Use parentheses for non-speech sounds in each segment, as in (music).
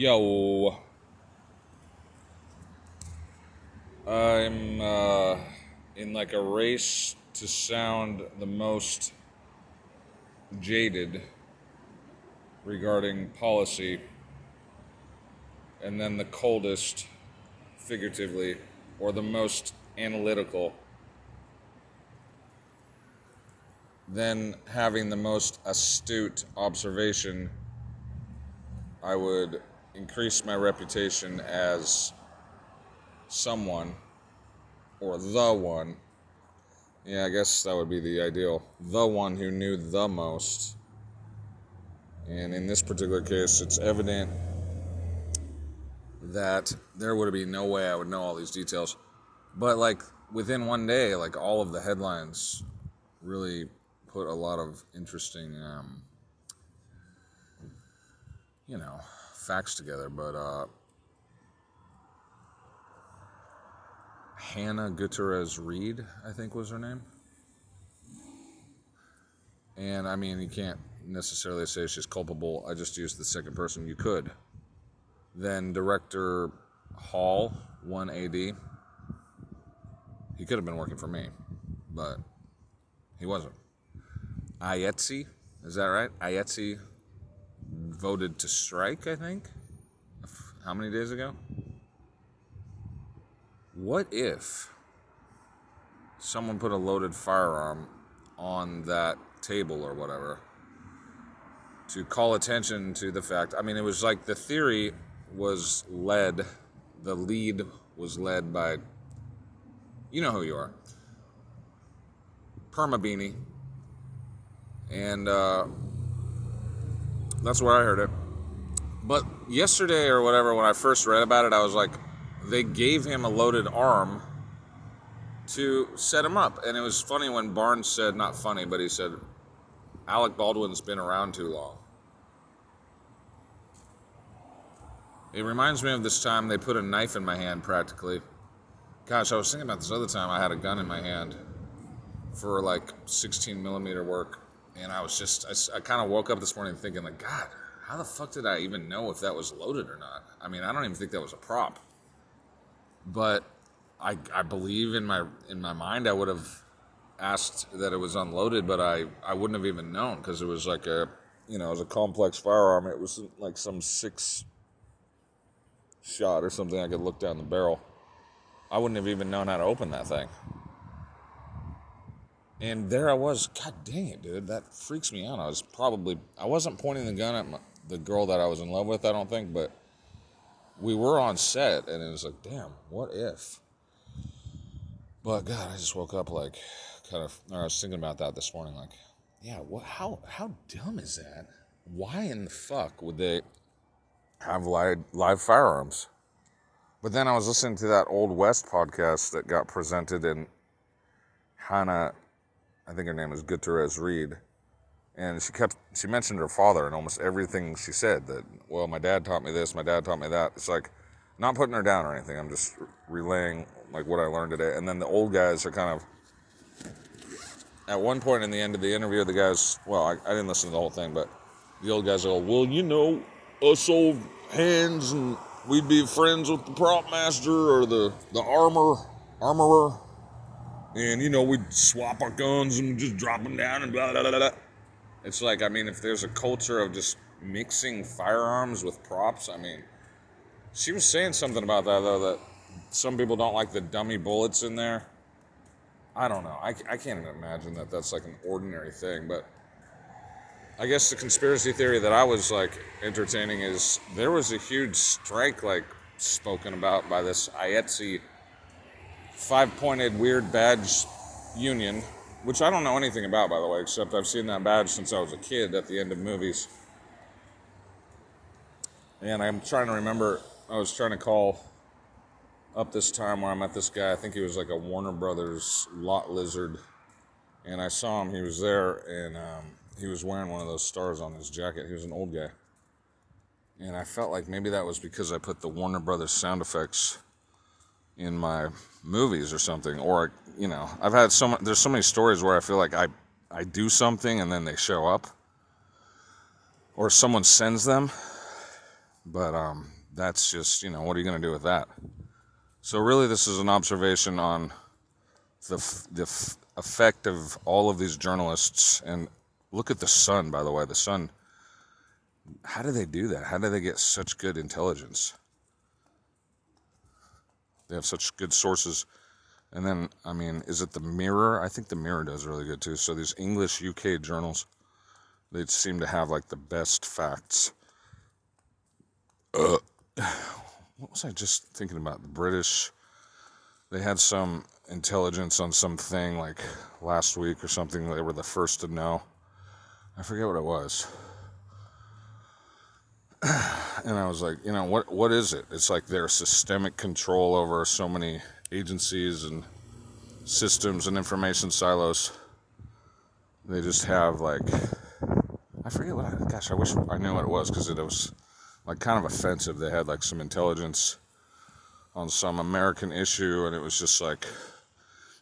Yo. I'm uh, in like a race to sound the most jaded regarding policy, and then the coldest, figuratively, or the most analytical, then having the most astute observation, I would increase my reputation as someone or the one. Yeah, I guess that would be the ideal. The one who knew the most. And in this particular case, it's evident that there would be no way I would know all these details. But like within one day, like all of the headlines really put a lot of interesting, um, you know, facts together. But uh, Hannah Gutierrez Reed, I think was her name. And I mean, you can't necessarily say she's culpable. I just used the second person. You could. Then director Hall, 1AD. He could have been working for me, but he wasn't. IATSE, is that right? IATSE voted to strike, I think. How many days ago? What if someone put a loaded firearm on that table or whatever to call attention to the fact? I mean, it was like the theory was led, the lead was led by, you know who you are, Perma Beanie. And uh, that's where I heard it. But yesterday or whatever, when I first read about it, I was like, they gave him a loaded arm to set him up. And it was funny when Barnes said, not funny, but he said, Alec Baldwin's been around too long. It reminds me of this time they put a knife in my hand practically. Gosh, I was thinking about this other time I had a gun in my hand for like 16 millimeter work. And I was just, I, I kind of woke up this morning thinking, like, God, how the fuck did I even know if that was loaded or not? I mean, I don't even think that was a prop. But I, I believe in my in my mind I would have asked that it was unloaded, but I, I wouldn't have even known because it was like a you know it was a complex firearm. It was like some six shot or something I could look down the barrel. I wouldn't have even known how to open that thing. And there I was. God dang it, dude. That freaks me out. I was probably I wasn't pointing the gun at my, the girl that I was in love with. I don't think, but we were on set, and it was like, damn, what if? But God, I just woke up like, kind of. I was thinking about that this morning. Like, yeah, what? How how dumb is that? Why in the fuck would they have live live firearms? But then I was listening to that old West podcast that got presented in Hannah, I think her name is Gutierrez Reed. And she kept she mentioned her father and almost everything she said that well my dad taught me this my dad taught me that. It's like not putting her down or anything i'm just relaying like what i learned today. And then the old guys are kind of at one point in the end of the interview the guys well i, I didn't listen to the whole thing but the old guys go well you know us old hands and we'd be friends with the prop master or the the armor armorer and you know we'd swap our guns and just drop them down and blah blah blah blah it's like, I mean, if there's a culture of just mixing firearms with props, I mean, she was saying something about that, though, that some people don't like the dummy bullets in there. I don't know. I, I can't even imagine that that's like an ordinary thing, but I guess the conspiracy theory that I was like entertaining is there was a huge strike like spoken about by this IATSE five pointed weird badge union which I don't know anything about, by the way, except I've seen that badge since I was a kid at the end of movies. And I'm trying to remember, I was trying to call up this time where I met this guy. I think he was like a Warner Brothers lot lizard. And I saw him, he was there, and um, he was wearing one of those stars on his jacket. He was an old guy. And I felt like maybe that was because I put the Warner Brothers sound effects in my movies or something, or you know, I've had so much. There's so many stories where I feel like I I do something and then they show up, or someone sends them. But um, that's just, you know, what are you going to do with that? So, really, this is an observation on the, the f- effect of all of these journalists. And look at the Sun, by the way. The Sun, how do they do that? How do they get such good intelligence? They have such good sources. And then, I mean, is it the Mirror? I think the Mirror does really good too. So, these English UK journals, they seem to have like the best facts. Uh, (sighs) what was I just thinking about? The British, they had some intelligence on something like last week or something. They were the first to know. I forget what it was. (clears throat) and I was like, you know, what what is it? It's like their systemic control over so many agencies and systems and information silos. They just have like I forget what I gosh, I wish I knew what it was because it was like kind of offensive. They had like some intelligence on some American issue, and it was just like,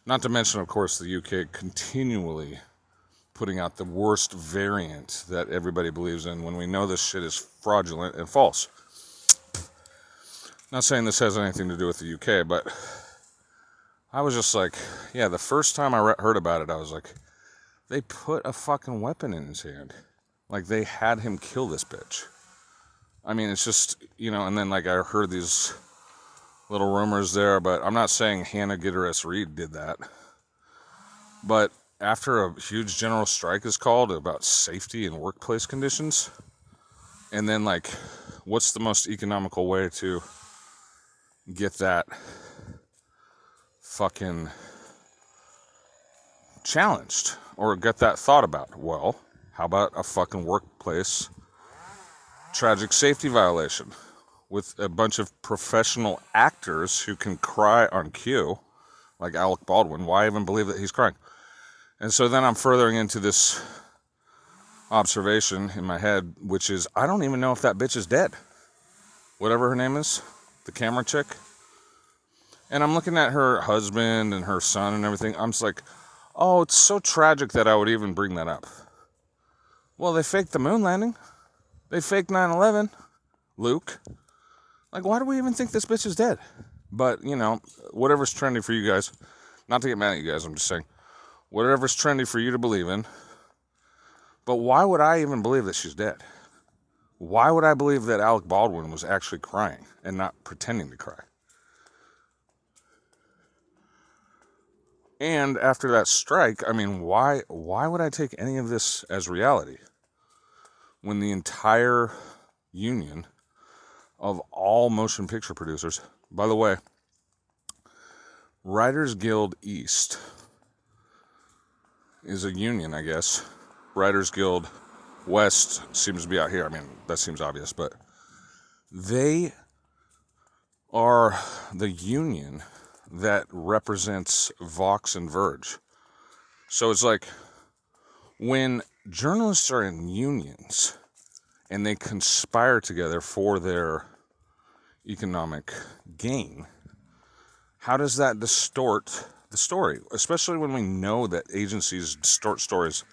not to mention, of course, the UK continually putting out the worst variant that everybody believes in when we know this shit is fraudulent and false. Not saying this has anything to do with the UK, but I was just like, yeah, the first time I re- heard about it, I was like, they put a fucking weapon in his hand. Like they had him kill this bitch. I mean, it's just, you know, and then like I heard these little rumors there, but I'm not saying Hannah Gutierrez Reed did that. But after a huge general strike is called about safety and workplace conditions, and then like, what's the most economical way to get that fucking challenged or get that thought about? Well, how about a fucking workplace tragic safety violation with a bunch of professional actors who can cry on cue, like Alec Baldwin. Why even believe that he's crying? And so then I'm furthering into this observation in my head, which is I don't even know if that bitch is dead. Whatever her name is, the camera chick. And I'm looking at her husband and her son and everything. I'm just like, oh, it's so tragic that I would even bring that up. Well, they faked the moon landing. They faked 9 11. Luke. Like, why do we even think this bitch is dead? But, you know, whatever's trendy for you guys, not to get mad at you guys, I'm just saying, whatever's trendy for you to believe in. But why would I even believe that she's dead? Why would I believe that Alec Baldwin was actually crying and not pretending to cry? And after that strike, I mean, why why would I take any of this as reality? when the entire union of all motion picture producers, by the way, Writers Guild East is a union, I guess. Writers Guild West seems to be out here. I mean, that seems obvious, but they are the union that represents Vox and Verge. So it's like when journalists are in unions and they conspire together for their economic gain, how does that distort the story? Especially when we know that agencies distort stories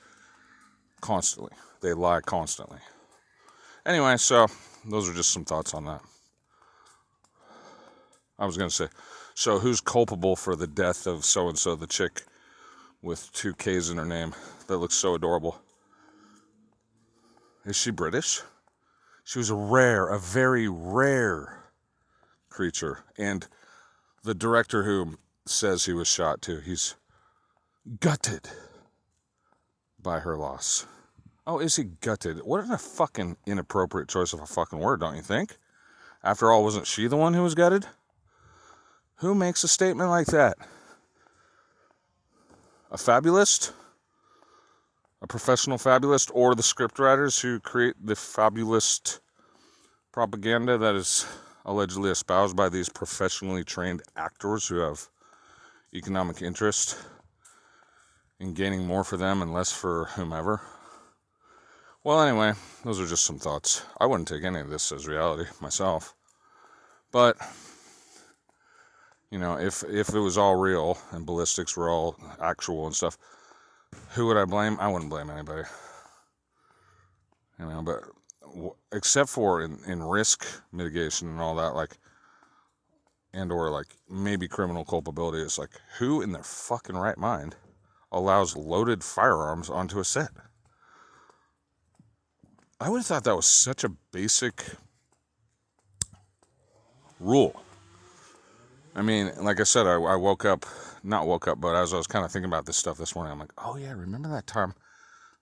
constantly, they lie constantly. Anyway, so those are just some thoughts on that. I was going to say, so who's culpable for the death of so and so, the chick with two K's in her name that looks so adorable? Is she British? She was a rare, a very rare creature. And the director who says he was shot too, he's gutted by her loss. Oh, is he gutted? What a fucking inappropriate choice of a fucking word, don't you think? After all, wasn't she the one who was gutted? Who makes a statement like that? A fabulist? a professional fabulist or the scriptwriters who create the fabulist propaganda that is allegedly espoused by these professionally trained actors who have economic interest in gaining more for them and less for whomever. Well, anyway, those are just some thoughts. I wouldn't take any of this as reality myself. But you know, if if it was all real and ballistics were all actual and stuff, who would I blame? I wouldn't blame anybody. You know, but except for in, in risk mitigation and all that, like, and or like maybe criminal culpability, it's like who in their fucking right mind allows loaded firearms onto a set? I would have thought that was such a basic rule. I mean, like I said, I, I woke up, not woke up, but as I was kind of thinking about this stuff this morning, I'm like, oh yeah, remember that time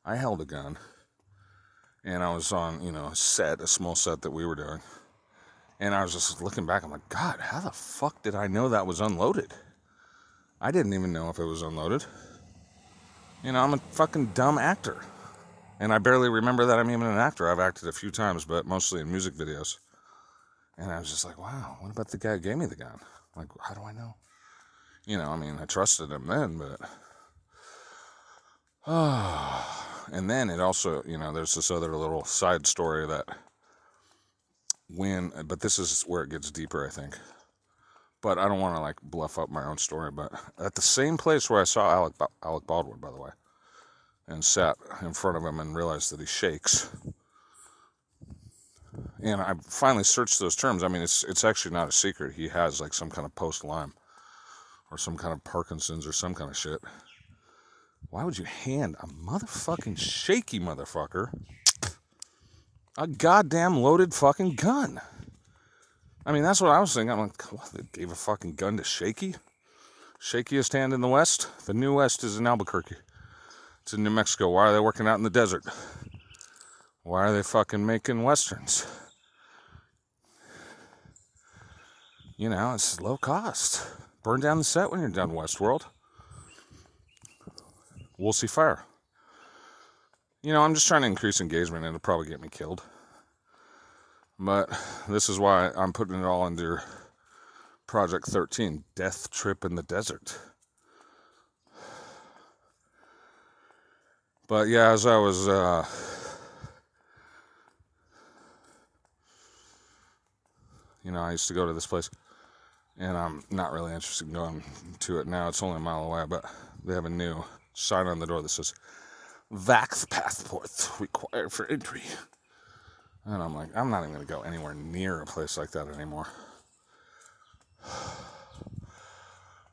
I held a gun and I was on, you know, a set, a small set that we were doing. And I was just looking back, I'm like, God, how the fuck did I know that was unloaded? I didn't even know if it was unloaded. You know, I'm a fucking dumb actor. And I barely remember that I'm even an actor. I've acted a few times, but mostly in music videos. And I was just like, wow, what about the guy who gave me the gun? Like, how do I know? You know, I mean, I trusted him then, but. (sighs) And then it also, you know, there's this other little side story that when, but this is where it gets deeper, I think. But I don't want to like bluff up my own story. But at the same place where I saw Alec, Alec Baldwin, by the way, and sat in front of him and realized that he shakes. And I finally searched those terms. I mean, it's it's actually not a secret. He has like some kind of post Lyme or some kind of Parkinson's or some kind of shit. Why would you hand a motherfucking shaky motherfucker a goddamn loaded fucking gun? I mean, that's what I was thinking. I'm like, what, they gave a fucking gun to Shaky? Shakiest hand in the West? The New West is in Albuquerque. It's in New Mexico. Why are they working out in the desert? Why are they fucking making westerns? You know, it's low cost. Burn down the set when you're done Westworld we'll see fire. You know, I'm just trying to increase engagement and it'll probably get me killed. But this is why I'm putting it all under Project 13 Death Trip in the Desert. But yeah, as I was uh, you know, I used to go to this place and I'm not really interested in going to it now. It's only a mile away, but they have a new sign on the door that says Vax passports required for entry. And I'm like, I'm not even going to go anywhere near a place like that anymore. (sighs)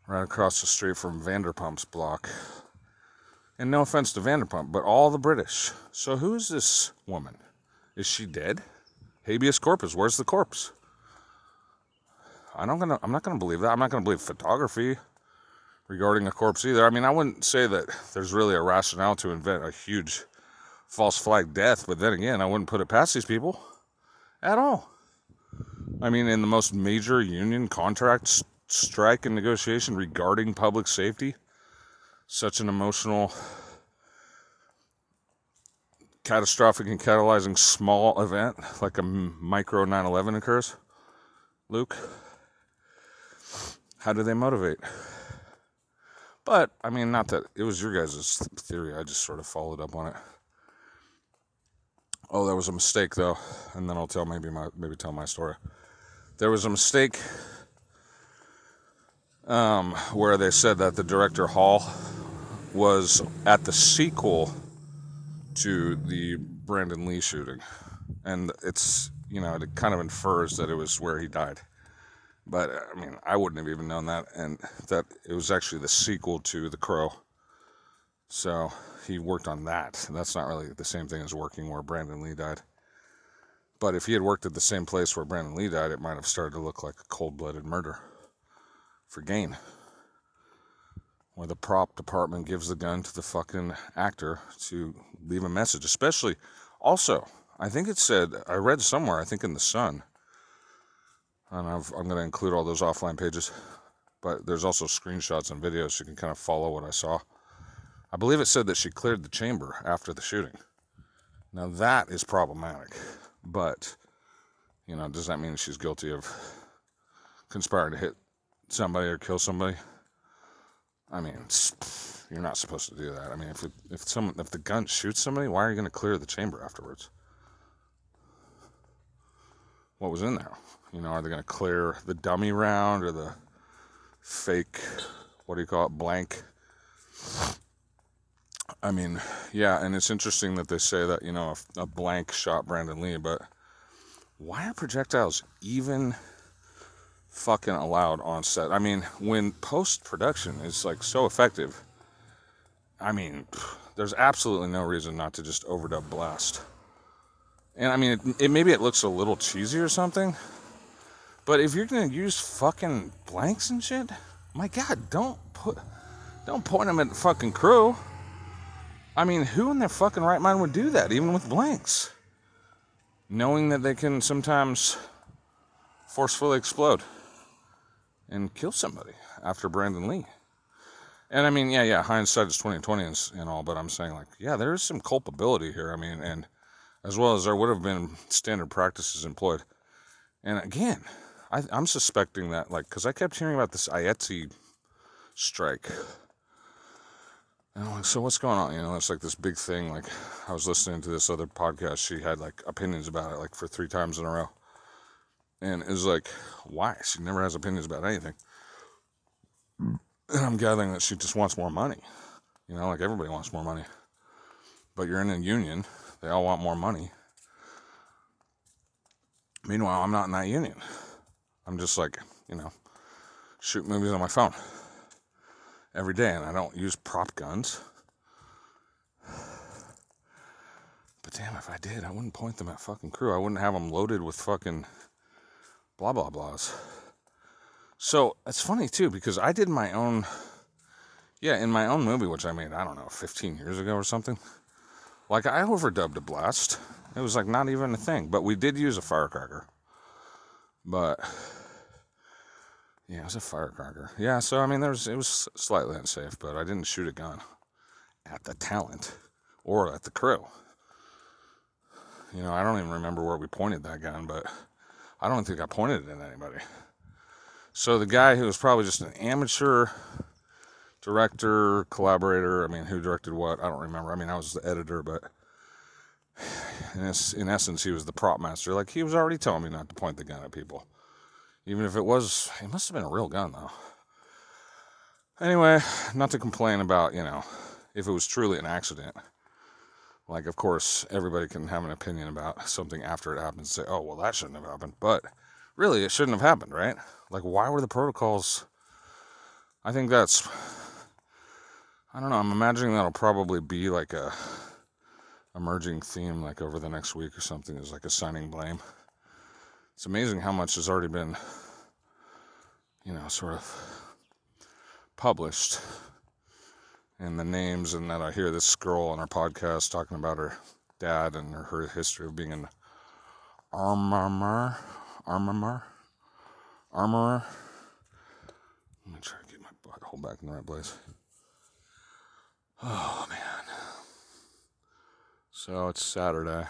right across the street from Vanderpump's block. And no offense to Vanderpump, but all the British. So who is this woman? Is she dead? Habeas corpus. Where's the corpse? I don't gonna. I'm not gonna believe that. I'm not gonna believe photography regarding a corpse either. I mean, I wouldn't say that there's really a rationale to invent a huge false flag death, but then again, I wouldn't put it past these people at all. I mean, in the most major union contract strike and negotiation regarding public safety, such an emotional, catastrophic, and catalyzing small event like a micro 9 11 occurs. Luke, how do they motivate? But I mean, not that it was your guys' theory. I just sort of followed up on it. Oh, that was a mistake though, and then I'll tell maybe my maybe tell my story. There was a mistake um, where they said that the director Hall was at the sequel to the Brandon Lee shooting, and it's you know it kind of infers that it was where he died. But uh, I mean, I wouldn't have even known that, and that it was actually the sequel to The Crow. So he worked on that. That's not really the same thing as working where Brandon Lee died. But if he had worked at the same place where Brandon Lee died, it might have started to look like a cold blooded murder for gain. Where the prop department gives the gun to the fucking actor to leave a message. Especially, also, I think it said, I read somewhere, I think in The Sun, and i am going to include all those offline pages. But there's also screenshots and videos so you can kind of follow what I saw. I believe it said that she cleared the chamber after the shooting. Now that is problematic, but you know, does that mean she's guilty of conspiring to hit somebody or kill somebody? I mean, you're not supposed to do that. I mean, if it, if someone if the gun shoots somebody, why are you going to clear the chamber afterwards? What was in there? You know, are they going to clear the dummy round or the fake, what do you call it, blank I mean, yeah, and it's interesting that they say that, you know, a, a blank shot Brandon Lee, but why are projectiles even fucking allowed on set? I mean, when post production is like so effective, I mean, there's absolutely no reason not to just overdub blast. And I mean, it, it, maybe it looks a little cheesy or something, but if you're gonna use fucking blanks and shit, my god, don't put, don't point them at the fucking crew. I mean, who in their fucking right mind would do that, even with blanks? Knowing that they can sometimes forcefully explode and kill somebody after Brandon Lee. And I mean, yeah, yeah, hindsight is 2020 and, and all, but I'm saying, like, yeah, there is some culpability here. I mean, and as well as there would have been standard practices employed. And again, I, am suspecting that, like, because I kept hearing about this IATSE strike. And I'm like, so what's going on? You know, it's like this big thing. Like, I was listening to this other podcast. She had like opinions about it, like for three times in a row. And it was like, why? She never has opinions about anything. And I'm gathering that she just wants more money. You know, like everybody wants more money. But you're in a union, they all want more money. Meanwhile, I'm not in that union. I'm just like, you know, shoot movies on my phone every day, and I don't use prop guns. But damn, if I did, I wouldn't point them at fucking crew. I wouldn't have them loaded with fucking blah blah blahs. So it's funny too because I did my own, yeah, in my own movie, which I made I don't know 15 years ago or something. Like I overdubbed a blast. It was like not even a thing, but we did use a firecracker. But yeah, it was a firecracker. Yeah, so I mean, there was it was slightly unsafe, but I didn't shoot a gun at the talent or at the crew. You know, I don't even remember where we pointed that gun, but I don't think I pointed it at anybody. So the guy who was probably just an amateur director, collaborator, I mean, who directed what, I don't remember. I mean, I was the editor, but in, essence, he was the prop master. Like, he was already telling me not to point the gun at people. Even if it was, it must have been a real gun, though. Anyway, not to complain about, you know, if it was truly an accident. Like, of course, everybody can have an opinion about something after it happens and say, oh, well, that shouldn't have happened. But really, it shouldn't have happened, right? Like, why were the protocols? I think that's, I don't know, I'm imagining that'll probably be like a emerging theme, like over the next week or something, is like assigning blame it's amazing how much has already been, you know, sort of published. And the names, and that I hear this girl on our podcast talking about her dad and her, her history of being an armorer, armorer, armorer. Let me try to get my butt butthole back in the right place. Oh man. So it's Saturday.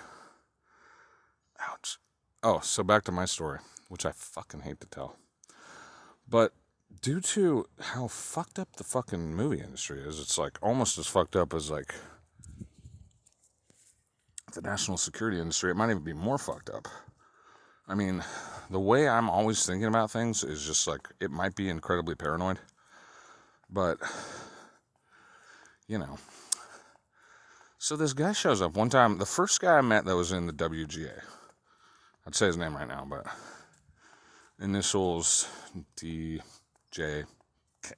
Oh, so back to my story, which I fucking hate to tell. But due to how fucked up the fucking movie industry is, it's like almost as fucked up as like the national security industry. It might even be more fucked up. I mean, the way I'm always thinking about things is just like it might be incredibly paranoid, but you know. So this guy shows up one time. The first guy I met that was in the WGA I'd say his name right now, but initials D J K.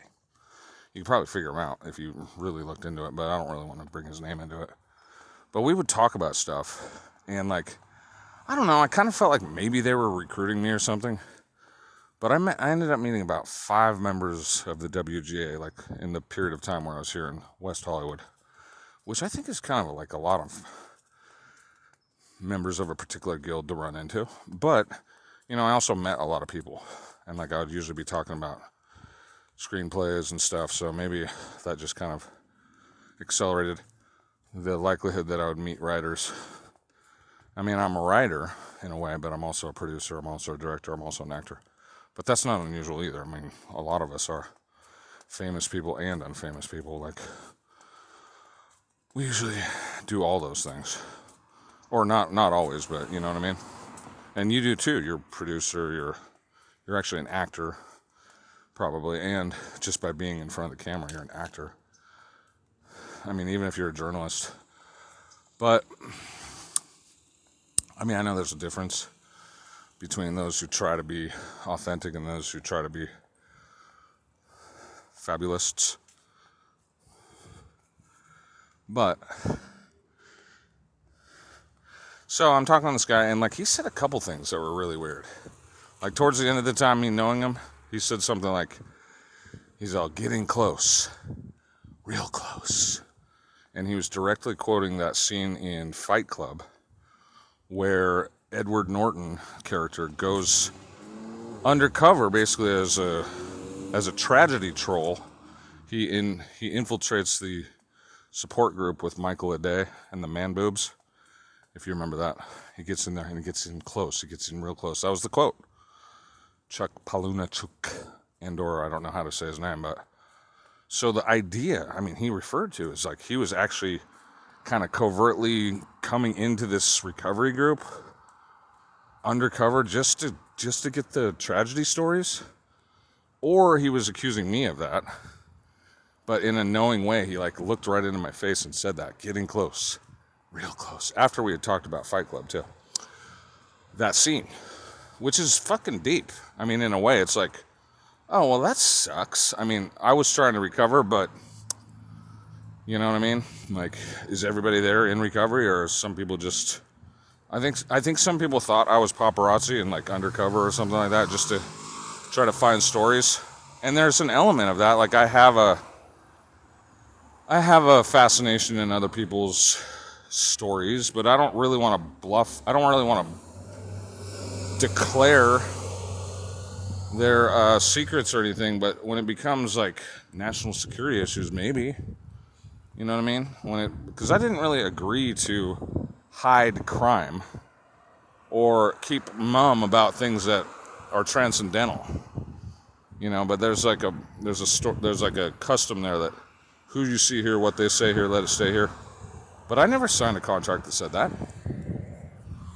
You could probably figure him out if you really looked into it, but I don't really want to bring his name into it. But we would talk about stuff, and like, I don't know, I kind of felt like maybe they were recruiting me or something. But I, met, I ended up meeting about five members of the WGA, like in the period of time where I was here in West Hollywood, which I think is kind of like a lot of members of a particular guild to run into. But, you know, I also met a lot of people. And like I would usually be talking about screenplays and stuff. So maybe that just kind of accelerated the likelihood that I would meet writers. I mean, I'm a writer in a way, but I'm also a producer, I'm also a director, I'm also an actor. But that's not unusual either. I mean, a lot of us are famous people and unfamous people. Like, we usually do all those things or not not always, but you know what I mean. And you do too. You're a producer. You're you're actually an actor, probably, and just by being in front of the camera, you're an actor. I mean, even if you're a journalist. But, I mean, I know there's a difference between those who try to be authentic and those who try to be fabulists. But, so I'm talking to this guy, and like he said a couple things that were really weird. Like towards the end of the time, me knowing him, he said something like, he's all getting close, real close. And he was directly quoting that scene in Fight Club where Edward Norton character goes undercover basically as a as a tragedy troll. He in he infiltrates the support group with Michael Aday and the man boobs. If you remember that, he gets in there and he gets in close. He gets in real close. That was the quote. Chuck Palahniuk, Andor. I don't know how to say his name, but so the idea, I mean, he referred to is like he was actually kind of covertly coming into this recovery group undercover just to just to get the tragedy stories or he was accusing me of that but in a knowing way he like looked right into my face and said that getting close real close. After we had talked about fight club too. That scene which is fucking deep. I mean in a way it's like oh well that sucks. I mean i was trying to recover but you know what i mean? Like is everybody there in recovery or some people just I think I think some people thought I was paparazzi and like undercover or something like that just to try to find stories. And there's an element of that. Like I have a I have a fascination in other people's stories, but I don't really want to bluff. I don't really want to declare their uh, secrets or anything. But when it becomes like national security issues, maybe you know what I mean? When it because I didn't really agree to hide crime or keep mum about things that are transcendental. You know, but there's like a there's a sto- there's like a custom there that who you see here, what they say here, let it stay here. But I never signed a contract that said that.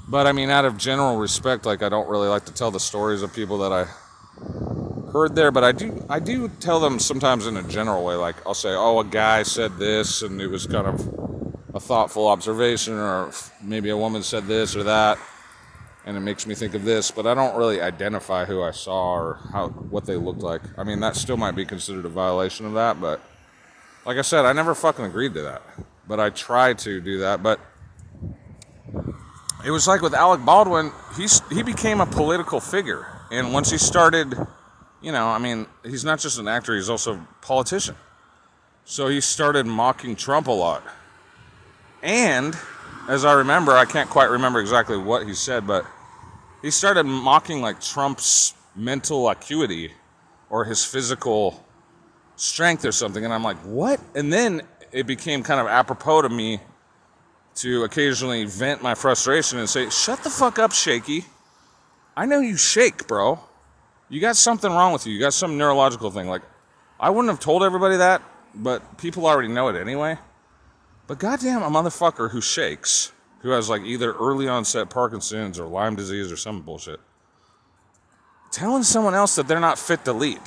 But I mean, out of general respect, like I don't really like to tell the stories of people that I heard there, but I do I do tell them sometimes in a general way. Like I'll say, "Oh, a guy said this, and it was kind of a thoughtful observation, or maybe a woman said this or that, and it makes me think of this, but I don't really identify who I saw or how what they looked like. I mean, that still might be considered a violation of that, but like I said, I never fucking agreed to that. But I tried to do that, but it was like with Alec Baldwin, he's he became a political figure, and once he started, you know, I mean, he's not just an actor; he's also a politician. So he started mocking Trump a lot and as I remember, I can't quite remember exactly what he said, but he started mocking like Trump's mental acuity or his physical strength or something. And I'm like, what? And then it became kind of apropos to me to occasionally vent my frustration and say, shut the fuck up, Shaky. I know you shake, bro. You got something wrong with you. You got some neurological thing. Like, I wouldn't have told everybody that, but people already know it anyway. But goddamn, a motherfucker who shakes, who has like either early onset Parkinson's or Lyme disease or some bullshit, telling someone else that they're not fit to lead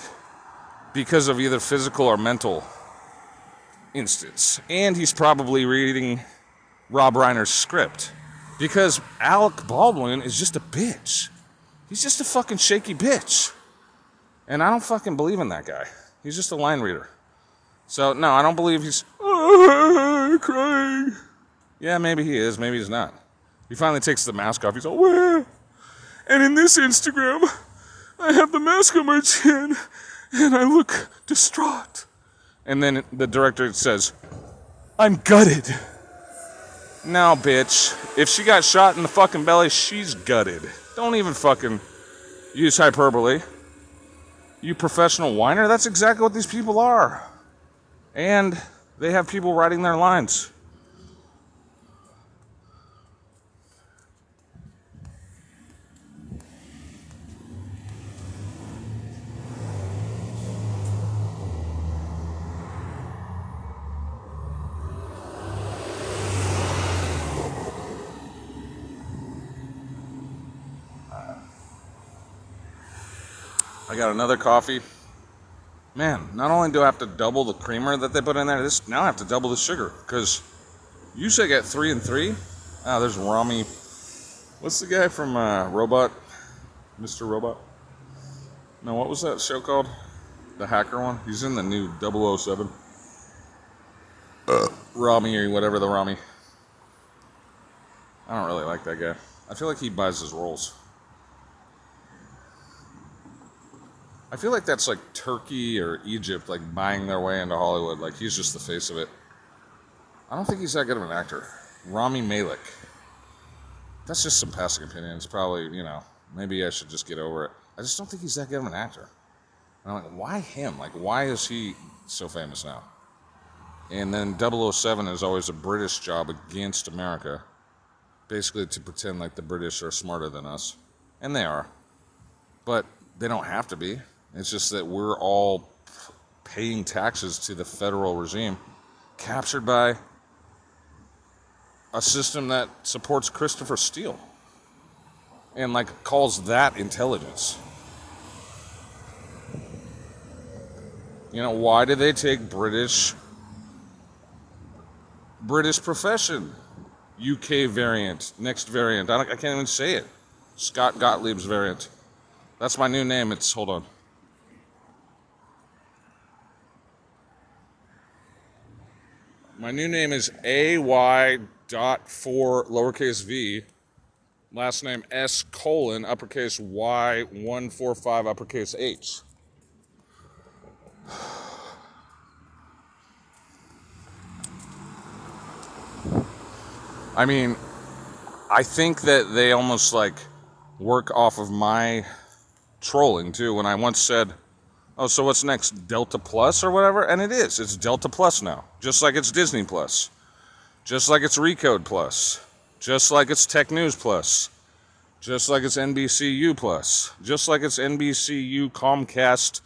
because of either physical or mental instance. And he's probably reading Rob Reiner's script because Alec Baldwin is just a bitch. He's just a fucking shaky bitch. And I don't fucking believe in that guy. He's just a line reader. So, no, I don't believe he's oh, crying. Yeah, maybe he is. Maybe he's not. He finally takes the mask off. He's all, where? And in this Instagram, I have the mask on my chin and I look distraught. And then the director says, I'm gutted. Now, bitch, if she got shot in the fucking belly, she's gutted. Don't even fucking use hyperbole. You professional whiner, that's exactly what these people are. And they have people writing their lines. I got another coffee. Man, not only do I have to double the creamer that they put in there, this now I have to double the sugar because usually I get three and three. Ah, there's Rami. What's the guy from uh, Robot? Mr. Robot? No, what was that show called? The hacker one? He's in the new 007. Uh, Rami or whatever the Rami. I don't really like that guy. I feel like he buys his roles. I feel like that's like Turkey or Egypt, like buying their way into Hollywood. Like he's just the face of it. I don't think he's that good of an actor. Rami Malek. That's just some passing opinions. Probably, you know, maybe I should just get over it. I just don't think he's that good of an actor. And I'm like, why him? Like, why is he so famous now? And then 007 is always a British job against America. Basically, to pretend like the British are smarter than us. And they are. But they don't have to be. It's just that we're all paying taxes to the federal regime, captured by a system that supports Christopher Steele and like calls that intelligence. You know, why do they take British British profession? UK variant, next variant. I, I can't even say it. Scott Gottlieb's variant. That's my new name. It's hold on. My new name is AY dot four lowercase v. Last name S colon uppercase Y one four five uppercase H. I mean, I think that they almost like work off of my trolling too. When I once said, "Oh, so what's next? Delta Plus or whatever?" And it is. It's Delta Plus now, just like it's Disney Plus, just like it's Recode Plus, just like it's Tech News Plus, just like it's NBCU Plus, just like it's NBCU Comcast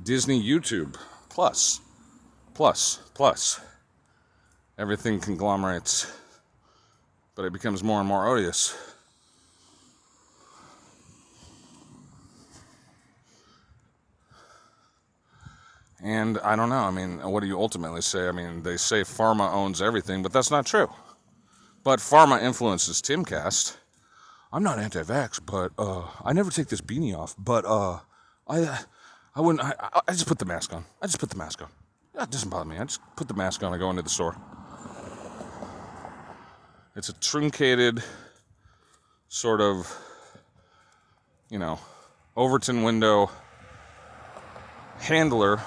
Disney YouTube Plus, Plus, Plus. Everything conglomerates, but it becomes more and more odious. And I don't know. I mean, what do you ultimately say? I mean, they say pharma owns everything, but that's not true. But pharma influences Timcast. I'm not anti-vax, but uh, I never take this beanie off. But uh, I, I wouldn't. I, I just put the mask on. I just put the mask on. That doesn't bother me. I just put the mask on. I go into the store. It's a truncated sort of, you know, Overton window handler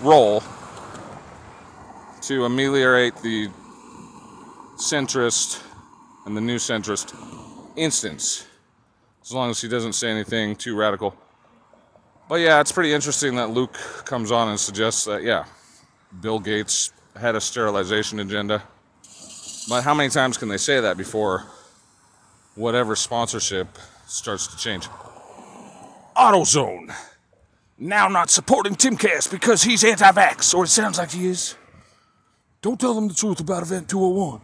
role to ameliorate the centrist and the new centrist instance, as long as he doesn't say anything too radical. But yeah, it's pretty interesting that Luke comes on and suggests that, yeah, Bill Gates had a sterilization agenda. But how many times can they say that before whatever sponsorship starts to change? AutoZone now not supporting Timcast because he's anti vax, or it sounds like he is. Don't tell them the truth about Event 201.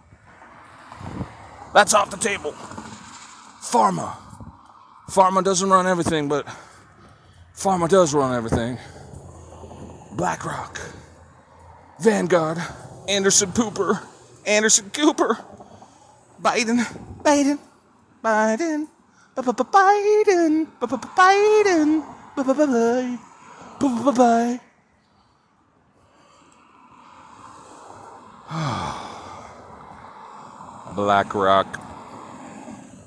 That's off the table. Pharma. Pharma doesn't run everything, but Pharma does run everything. BlackRock. Vanguard. Anderson Pooper. Anderson Cooper. Biden. Biden. Biden. Biden. Biden. Bye bye bye bye. Bye bye bye (sighs) bye. BlackRock,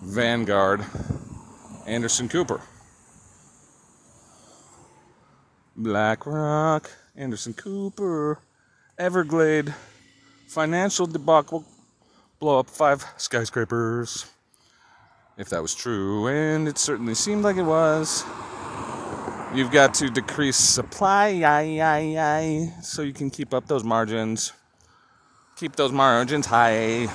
Vanguard, Anderson Cooper. BlackRock, Anderson Cooper, Evergrande, financial debacle, blow up five skyscrapers. If that was true, and it certainly seemed like it was. You've got to decrease supply so you can keep up those margins. Keep those margins high.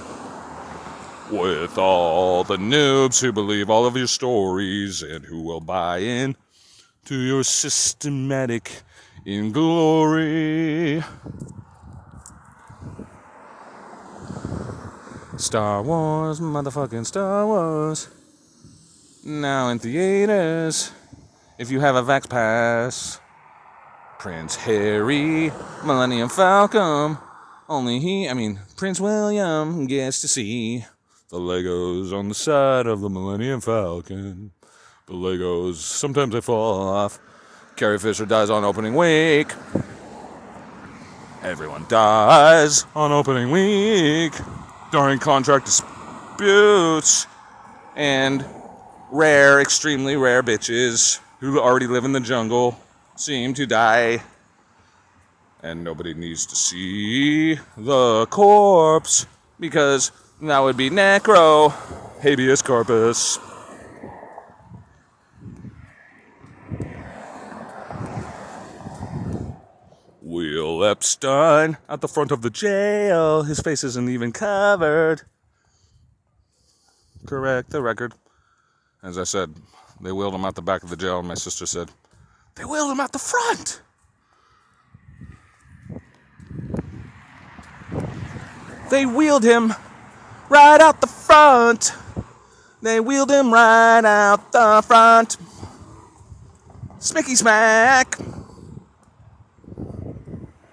With all the noobs who believe all of your stories and who will buy in to your systematic inglory. Star Wars, motherfucking Star Wars. Now in theaters if you have a Vax Pass. Prince Harry, Millennium Falcon. Only he, I mean, Prince William gets to see the Legos on the side of the Millennium Falcon. The Legos, sometimes they fall off. Carrie Fisher dies on opening week. Everyone dies on opening week during contract disputes. And rare, extremely rare bitches who already live in the jungle seem to die. And nobody needs to see the corpse because that would be necro habeas corpus. Will Epstein at the front of the jail. His face isn't even covered. Correct the record. As I said, they wheeled him out the back of the jail, and my sister said, They wheeled him out the front! They wheeled him right out the front. They wheeled him right out the front. Smicky smack.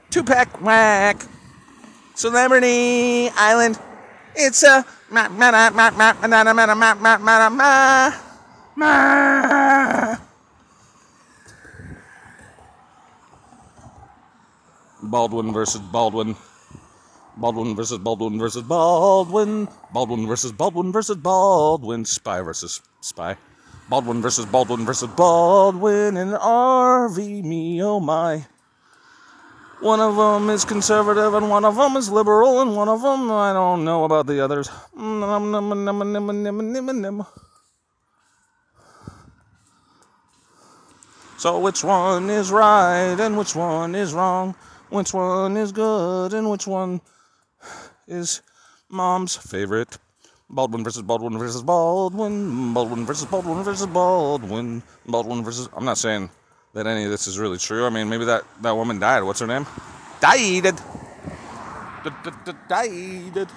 Two pack whack. Celebrity Island. It's a ma ma ma ma ma ma ma ma ma ma ma ma ma. Baldwin versus Baldwin. Baldwin versus Baldwin versus Baldwin. Baldwin versus Baldwin versus Baldwin. Spy versus Spy. Baldwin versus Baldwin versus Baldwin and RV me oh my. One of them is conservative and one of them is liberal and one of them I don't know about the others. So which one is right and which one is wrong? Which one is good and which one is mom's favorite? Baldwin versus Baldwin versus Baldwin. Baldwin versus Baldwin versus Baldwin. Baldwin versus. I'm not saying that any of this is really true. I mean, maybe that, that woman died. What's her name? Died. Died.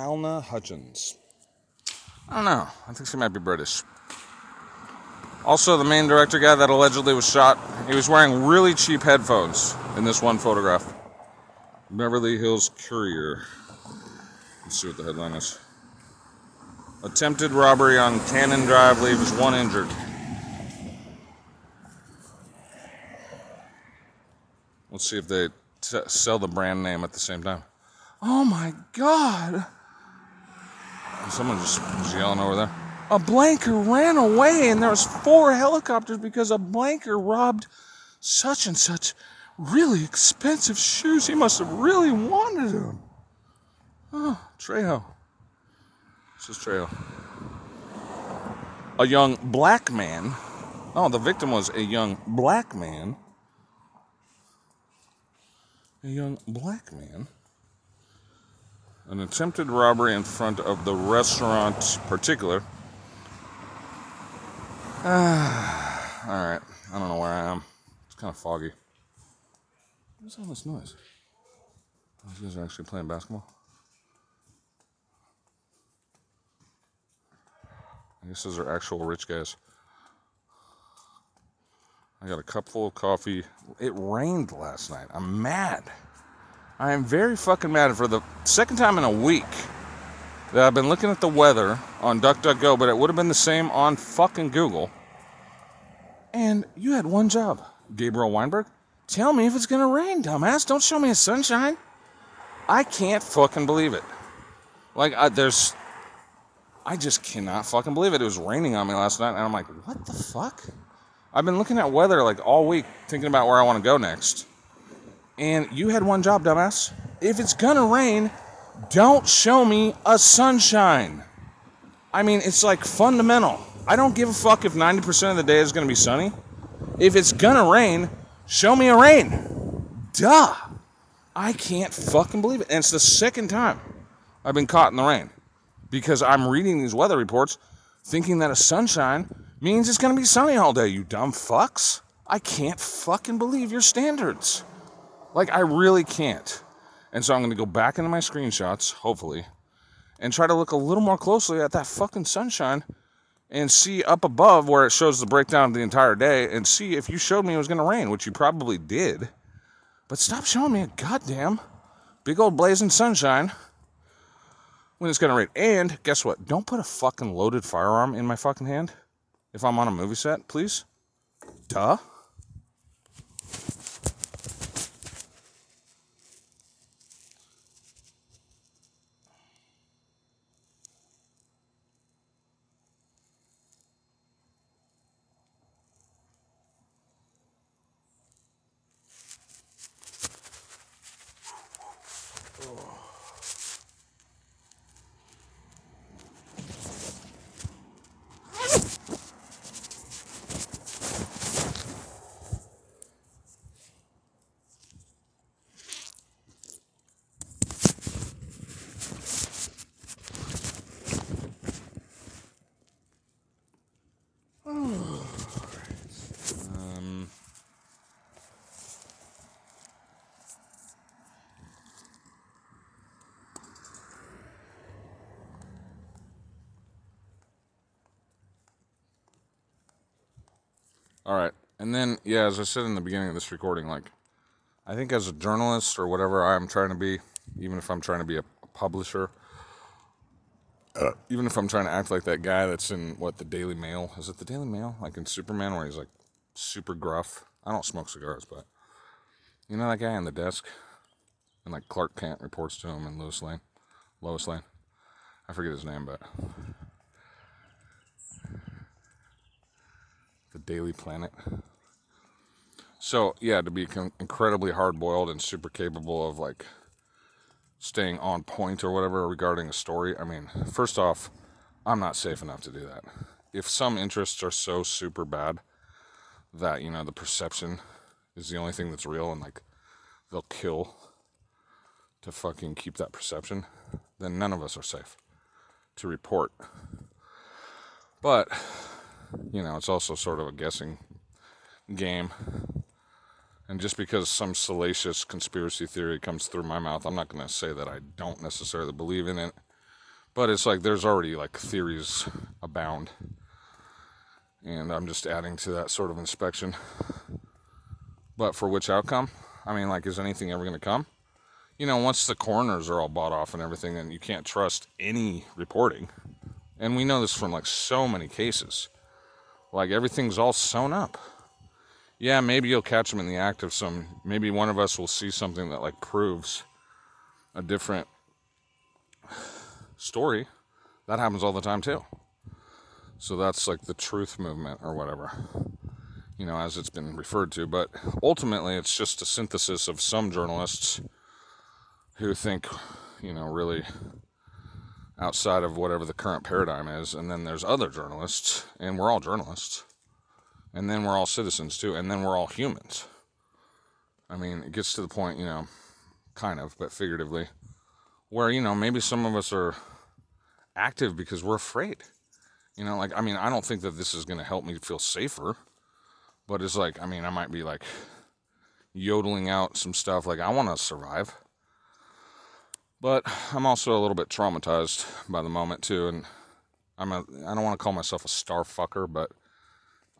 Halyna Hutchins. I don't know. I think she might be British. Also, the main director guy that allegedly was shot, he was wearing really cheap headphones in this one photograph. Beverly Hills Courier. Let's see what the headline is. Attempted robbery on Cannon Drive leaves one injured. Let's see if they t- sell the brand name at the same time. Oh my god! Someone just was yelling over there. A blanker ran away, and there was four helicopters because a blanker robbed such and such really expensive shoes. He must have really wanted them. Oh, Trejo. This is Trejo. A young black man. Oh, the victim was a young black man. A young black man an attempted robbery in front of the restaurant particular. Ah, (sighs) all right. I don't know where I am. It's kind of foggy. What's all this noise? These guys are actually playing basketball. I guess those are actual rich guys. I got a cup full of coffee. It rained last night. I'm mad. I am very fucking mad for the second time in a week that I've been looking at the weather on DuckDuckGo, but it would have been the same on fucking Google. And you had one job, Gabriel Weinberg. Tell me if it's gonna rain, dumbass. Don't show me a sunshine. I can't fucking believe it. Like, I, there's. I just cannot fucking believe it. It was raining on me last night, and I'm like, what the fuck? I've been looking at weather like all week, thinking about where I want to go next. And you had one job, dumbass. If it's gonna rain, don't show me a sunshine. I mean, it's like fundamental. I don't give a fuck if 90% of the day is gonna be sunny. If it's gonna rain, show me a rain. Duh. I can't fucking believe it. And it's the second time I've been caught in the rain because I'm reading these weather reports thinking that a sunshine means it's to be sunny all day, you dumb fucks. I can't fucking believe your standards. Like, I really can't. And so I'm going to go back into my screenshots, hopefully, and try to look a little more closely at that fucking sunshine and see up above where it shows the breakdown of the entire day and see if you showed me it was going to rain, which you probably did. But stop showing me a goddamn big old blazing sunshine when it's going to rain. And guess what? Don't put a fucking loaded firearm in my fucking hand if I'm on a movie set, please. Duh. All right. And then, yeah, as I said in the beginning of this recording, like, I think as a journalist or whatever I'm trying to be, even if I'm trying to be a, publisher, uh, even if I'm trying to act like that guy that's in what the Daily Mail is it the Daily Mail like in Superman where he's like super gruff. I don't smoke cigars, but you know that guy on the desk, and like Clark Kent reports to him in Lois Lane, Lois Lane. I forget his name, but the Daily Planet. So yeah, to be incredibly hard boiled and super capable of like staying on point or whatever regarding a story. I mean, first off, I'm not safe enough to do that. If some interests are so super bad that, you know, the perception is the only thing that's real and like they'll kill to fucking keep that perception, then none of us are safe to report. But, you know, it's also sort of a guessing game and just because some salacious conspiracy theory comes through my mouth, I'm not going to say that I don't necessarily believe in it. But it's like there's already like theories abound. And I'm just adding to that sort of inspection. But for which outcome? I mean, like, is anything ever going to come? You know, once the coroners are all bought off and everything, then you can't trust any reporting. And we know this from like so many cases. Like, everything's all sewn up yeah, maybe you'll catch them in the act of some. Maybe one of us will see something that like proves a different story. That happens all the time too. So that's like the truth movement or whatever, you know, as it's been referred to. But ultimately, it's just a synthesis of some journalists who think, you know, really outside of whatever the current paradigm is. And then there's other journalists, and we're all journalists and then we're all citizens too, and then we're all humans. I mean, it gets to the point, you know, kind of, but figuratively, where, you know, maybe some of us are active because we're afraid. You know, like, I mean, I don't think that this is going to help me feel safer, but it's like, I mean, I might be like yodeling out some stuff, like, I want to survive. But I'm also a little bit traumatized by the moment too, and I'm a, I don't want to call myself a star fucker, but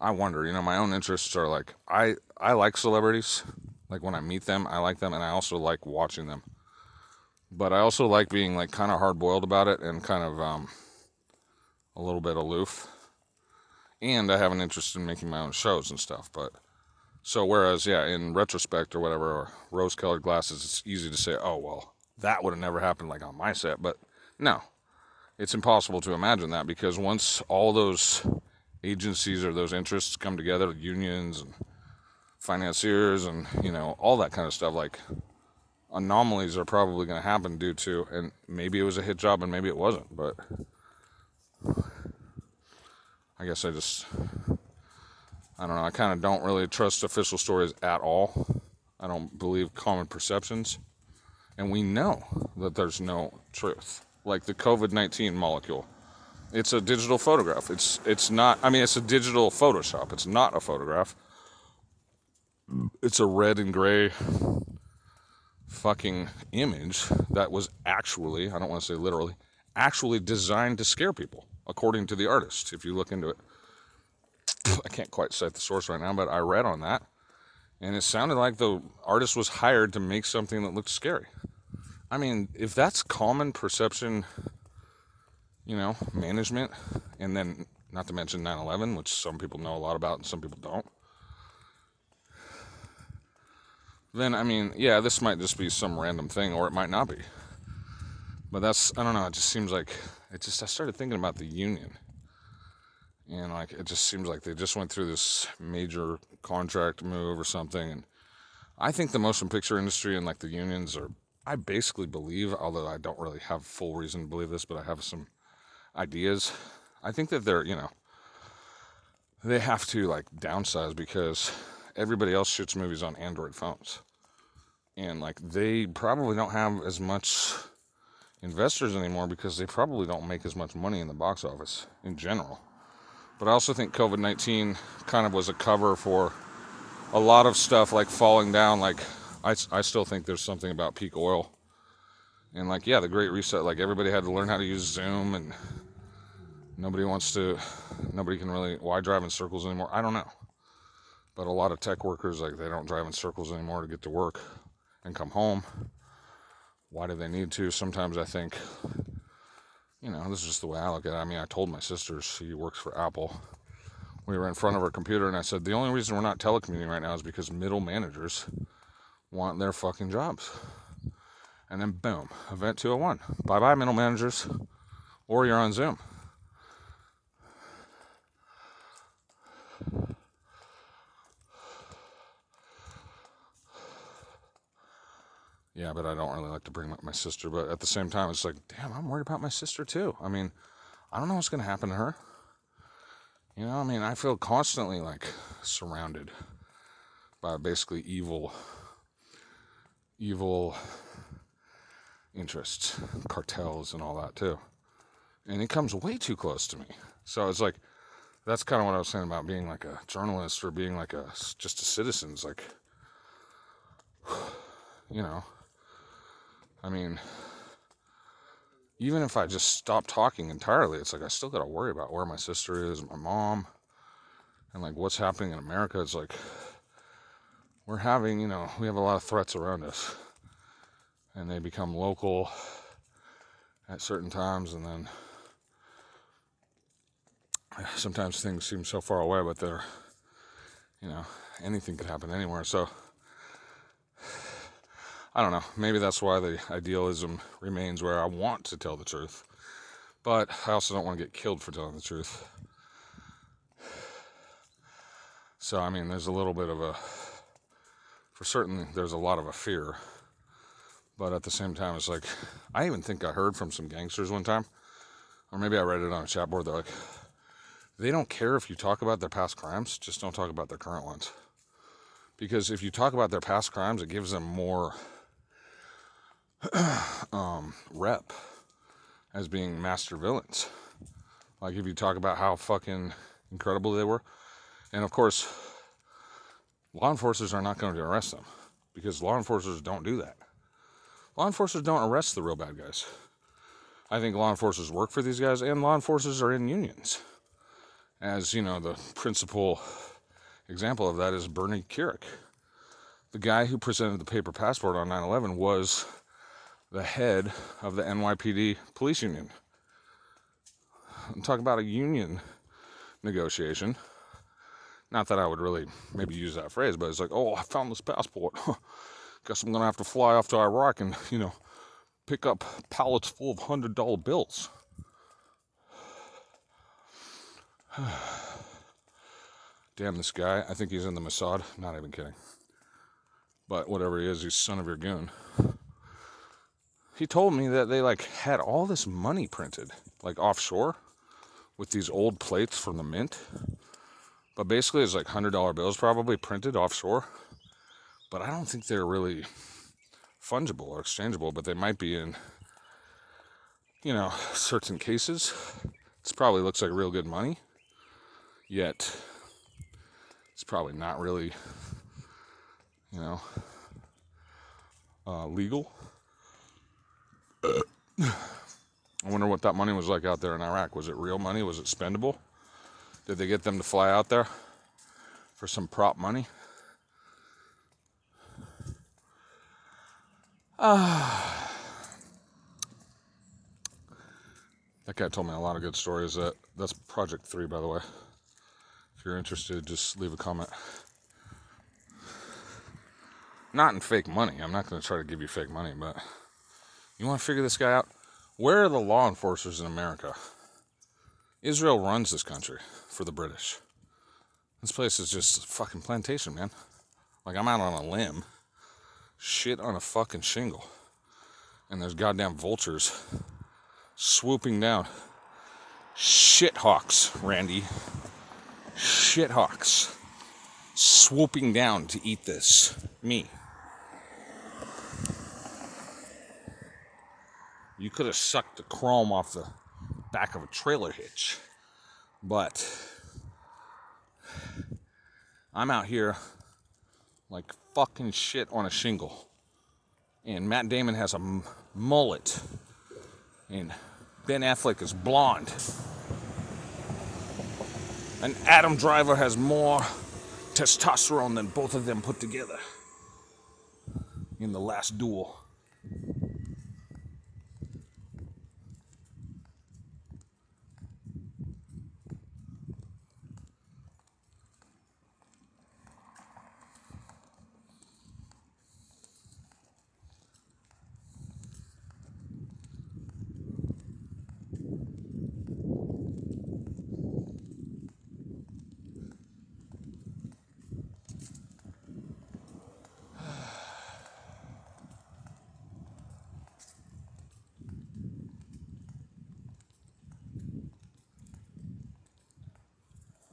I wonder, you know, my own interests are like I I like celebrities. Like when I meet them, I like them and I also like watching them. But I also like being like kind of hard boiled about it and kind of um a little bit aloof. And I have an interest in making my own shows and stuff, but so whereas yeah, in retrospect or whatever, or rose colored glasses, it's easy to say, "Oh, well, that would have never happened like on my set." But no. It's impossible to imagine that because once all those agencies or those interests come together, unions and financiers and you know all that kind of stuff. Like anomalies are probably going to happen due to, and maybe it was a hit job and maybe it wasn't, but I guess I just I don't know. I kind of don't really trust official stories at all. I don't believe common perceptions. And we know that there's no truth. Like the COVID 19 molecule. It's a digital photograph. It's it's not I mean it's a digital Photoshop. It's not a photograph. It's a red and gray fucking image that was actually, I don't want to say literally, actually designed to scare people, according to the artist, if you look into it. (sniffs) I can't quite cite the source right now, but I read on that. And it sounded like the artist was hired to make something that looked scary. I mean, if that's common perception, you know, management, and then not to mention 9 11, which some people know a lot about and some people don't, then I mean, yeah, this might just be some random thing or it might not be. But that's, I don't know, it just seems like, it just, I started thinking about the union and like it just seems like they just went through this major contract move or something and i think the motion picture industry and like the unions are i basically believe although i don't really have full reason to believe this but i have some ideas i think that they're you know they have to like downsize because everybody else shoots movies on android phones and like they probably don't have as much investors anymore because they probably don't make as much money in the box office in general but I also think COVID 19 kind of was a cover for a lot of stuff like falling down. Like, I, I still think there's something about peak oil. And, like, yeah, the Great Reset, like, everybody had to learn how to use Zoom, and nobody wants to, nobody can really, why drive in circles anymore? I don't know. But a lot of tech workers, like, they don't drive in circles anymore to get to work and come home. Why do they need to? Sometimes I think you know, this is just the way I look at it. I mean, I told my sister, she works for Apple. We were in front of her computer, and I said, the only reason we're not telecommuting right now is because middle managers want their fucking jobs. And then, boom, event 201. Bye bye, middle managers. Or you're on Zoom. Yeah, but I don't really like to bring up my sister. But at the same time, it's like, damn, I'm worried about my sister too. I mean, I don't know what's going to happen to her. You know, I mean, I feel constantly like surrounded by basically evil, evil interests, cartels, and all that too. And it comes way too close to me. So it's like, that's kind of what I was saying about being like a journalist or being like a just a citizen. It's like, (sighs) you know, I mean, even if I just stop talking entirely, it's like I still got to worry about where my sister is, my mom, and like what's happening in America. It's like we're having, you know, we have a lot of threats around us, and they become local at certain times, and then (sighs) sometimes things seem so far away, but they're, you know, anything could happen anywhere. So (sighs) I don't know. Maybe that's why the idealism remains where I want to tell the truth. But I also don't want to get killed for telling the truth. (sighs) So, I mean, there's a little bit of a, for certain, there's a lot of a fear. But at the same time, it's like, I even think I heard from some gangsters one time, or maybe I read it on a chat board. They're like, they don't care if you talk about their past crimes, just don't talk about their current ones. Because if you talk about their past crimes, it gives them more (clears throat) um, rep as being master villains. Like if you talk about how fucking incredible they were, and of course, law enforcers are not going to arrest them because law enforcers don't do that. Law enforcers don't arrest the real bad guys. I think law enforcers work for these guys, and law enforcers are in unions. As you know, the principal example of that is Bernie Kerik. The guy who presented the paper passport on 9 11 was the head of the NYPD police union. I'm talking about a union negotiation. Not that I would really maybe use that phrase, but it's like, oh, I found this passport. (laughs) Guess I'm gonna have to fly off to Iraq and, you know, pick up pallets full of hundred dollar bills. (sighs) Damn this guy. I think he's in the Mossad. Not even kidding. But whatever he is, he's son of your goon he told me that they like had all this money printed like offshore with these old plates from the mint but basically it's like hundred dollar bills probably printed offshore but i don't think they're really fungible or exchangeable, but they might be in, you know, certain cases. This probably looks like real good money, yet it's probably not really, you know, uh, legal. I wonder what that money was like out there in Iraq. Was it real money? Was it spendable? Did they get them to fly out there for some prop money? Ah. (sighs) That guy told me a lot of good stories. That that's Project Three, by the way. If you're interested, just leave a comment. Not in fake money. I'm not going to try to give you fake money, but you want to figure this guy out? Where are the law enforcers in America? Israel runs this country for the British. This place is just a fucking plantation, man. Like I'm out on a limb, shit on a fucking shingle, and there's goddamn vultures swooping down. Shit hawks, Randy. Shit hawks swooping down to eat this. Me. You could have sucked the chrome off the back of a trailer hitch. But I'm out here like fucking shit on a shingle. And Matt Damon has a mullet. And Ben Affleck is blonde. And Adam Driver has more testosterone than both of them put together in the last duel.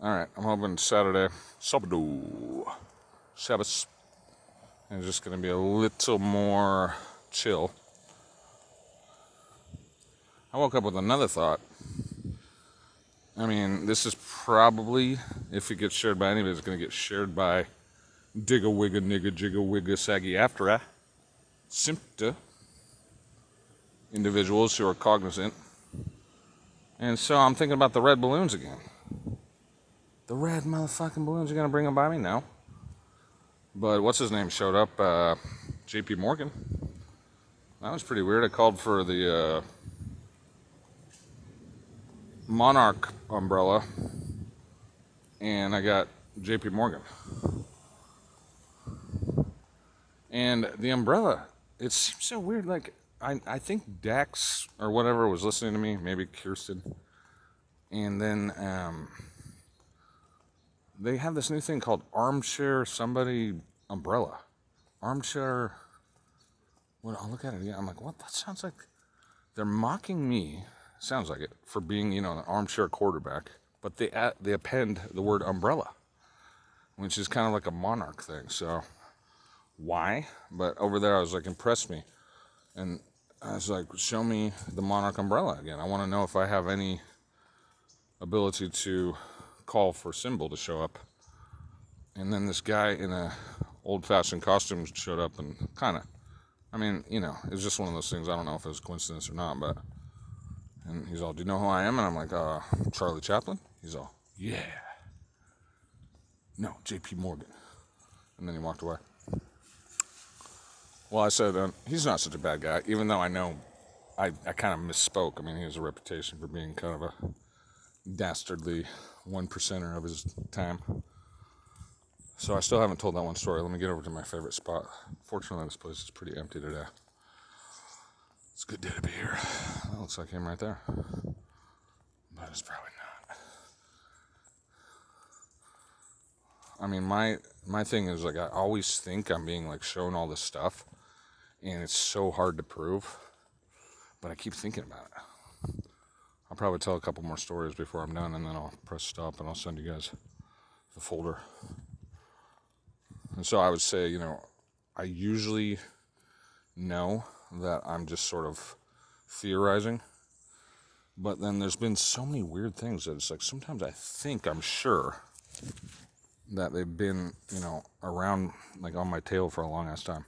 All right, I'm hoping Saturday, Sabado, Sabbath, is just going to be a little more chill. I woke up with another thought. I mean, this is probably, if it gets shared by anybody, it's going to get shared by Digga Wigga Nigga Jigga Wigga Saggy After I. Simpta individuals who are cognizant. And so I'm thinking about the red balloons again. The red motherfucking balloons You're gonna bring them by me now. But what's his name showed up? Uh, J.P. Morgan. That was pretty weird. I called for the uh, Monarch umbrella, and I got J.P. Morgan. And the umbrella, it seems so weird. Like I, I think Dax or whatever was listening to me, maybe Kirsten, and then um, they have this new thing called armchair somebody umbrella. Armchair. What? I'll look at it again. I'm like, what? That sounds like they're mocking me. Sounds like it for being, you know, an armchair quarterback. But they they append the word umbrella, which is kind of like a monarch thing. So why? But over there, I was like, impress me, and I was like, show me the monarch umbrella again. I want to know if I have any ability to call for Symbol to show up. And then this guy in a old-fashioned costume showed up and kind of, I mean, you know, it was just one of those things. I don't know if it was coincidence or not, but and he's all, "Do you know who I am?" And I'm like, "Uh, Charlie Chaplin." He's all, "Yeah." No, J.P. Morgan. And then he walked away. Well, I said uh, he's not such a bad guy, even though I know I, I kind of misspoke. I mean, he has a reputation for being kind of a dastardly one percenter of his time. So I still haven't told that one story. Let me get over to my favorite spot. Fortunately, this place is pretty empty today. It's a good day to be here. That looks like him right there. But it's probably not. I mean, my my thing is like I always think I'm being like shown all this stuff, and it's so hard to prove. But I keep thinking about it. I'll probably tell a couple more stories before I'm done, and then I'll press stop and I'll send you guys the folder. And so I would say, you know, I usually know that I'm just sort of theorizing. But then there's been so many weird things that it's like sometimes I think I'm sure that they've been, you know, around like on my tail for a long ass time.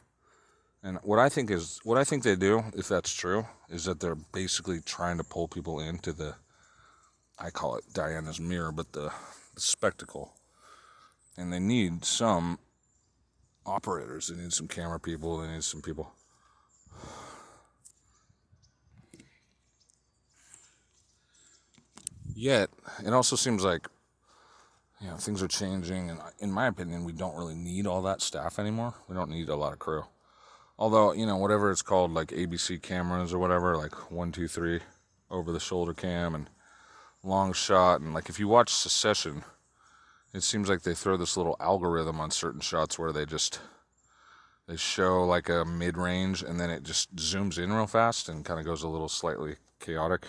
And what I think is what I think they do, if that's true, is that they're basically trying to pull people into the I call it Diana's mirror, but the, the spectacle. And they need some operators, they need some camera people, they need some people. Yet, it also seems like you know things are changing, and in my opinion, we don't really need all that staff anymore. We don't need a lot of crew. Although you know whatever it's called, like ABC cameras or whatever, like one, two, three, over the shoulder cam and long shot, and like if you watch Succession, it seems like they throw this little algorithm on certain shots where they just they show like a mid range and then it just zooms in real fast and kind of goes a little slightly chaotic.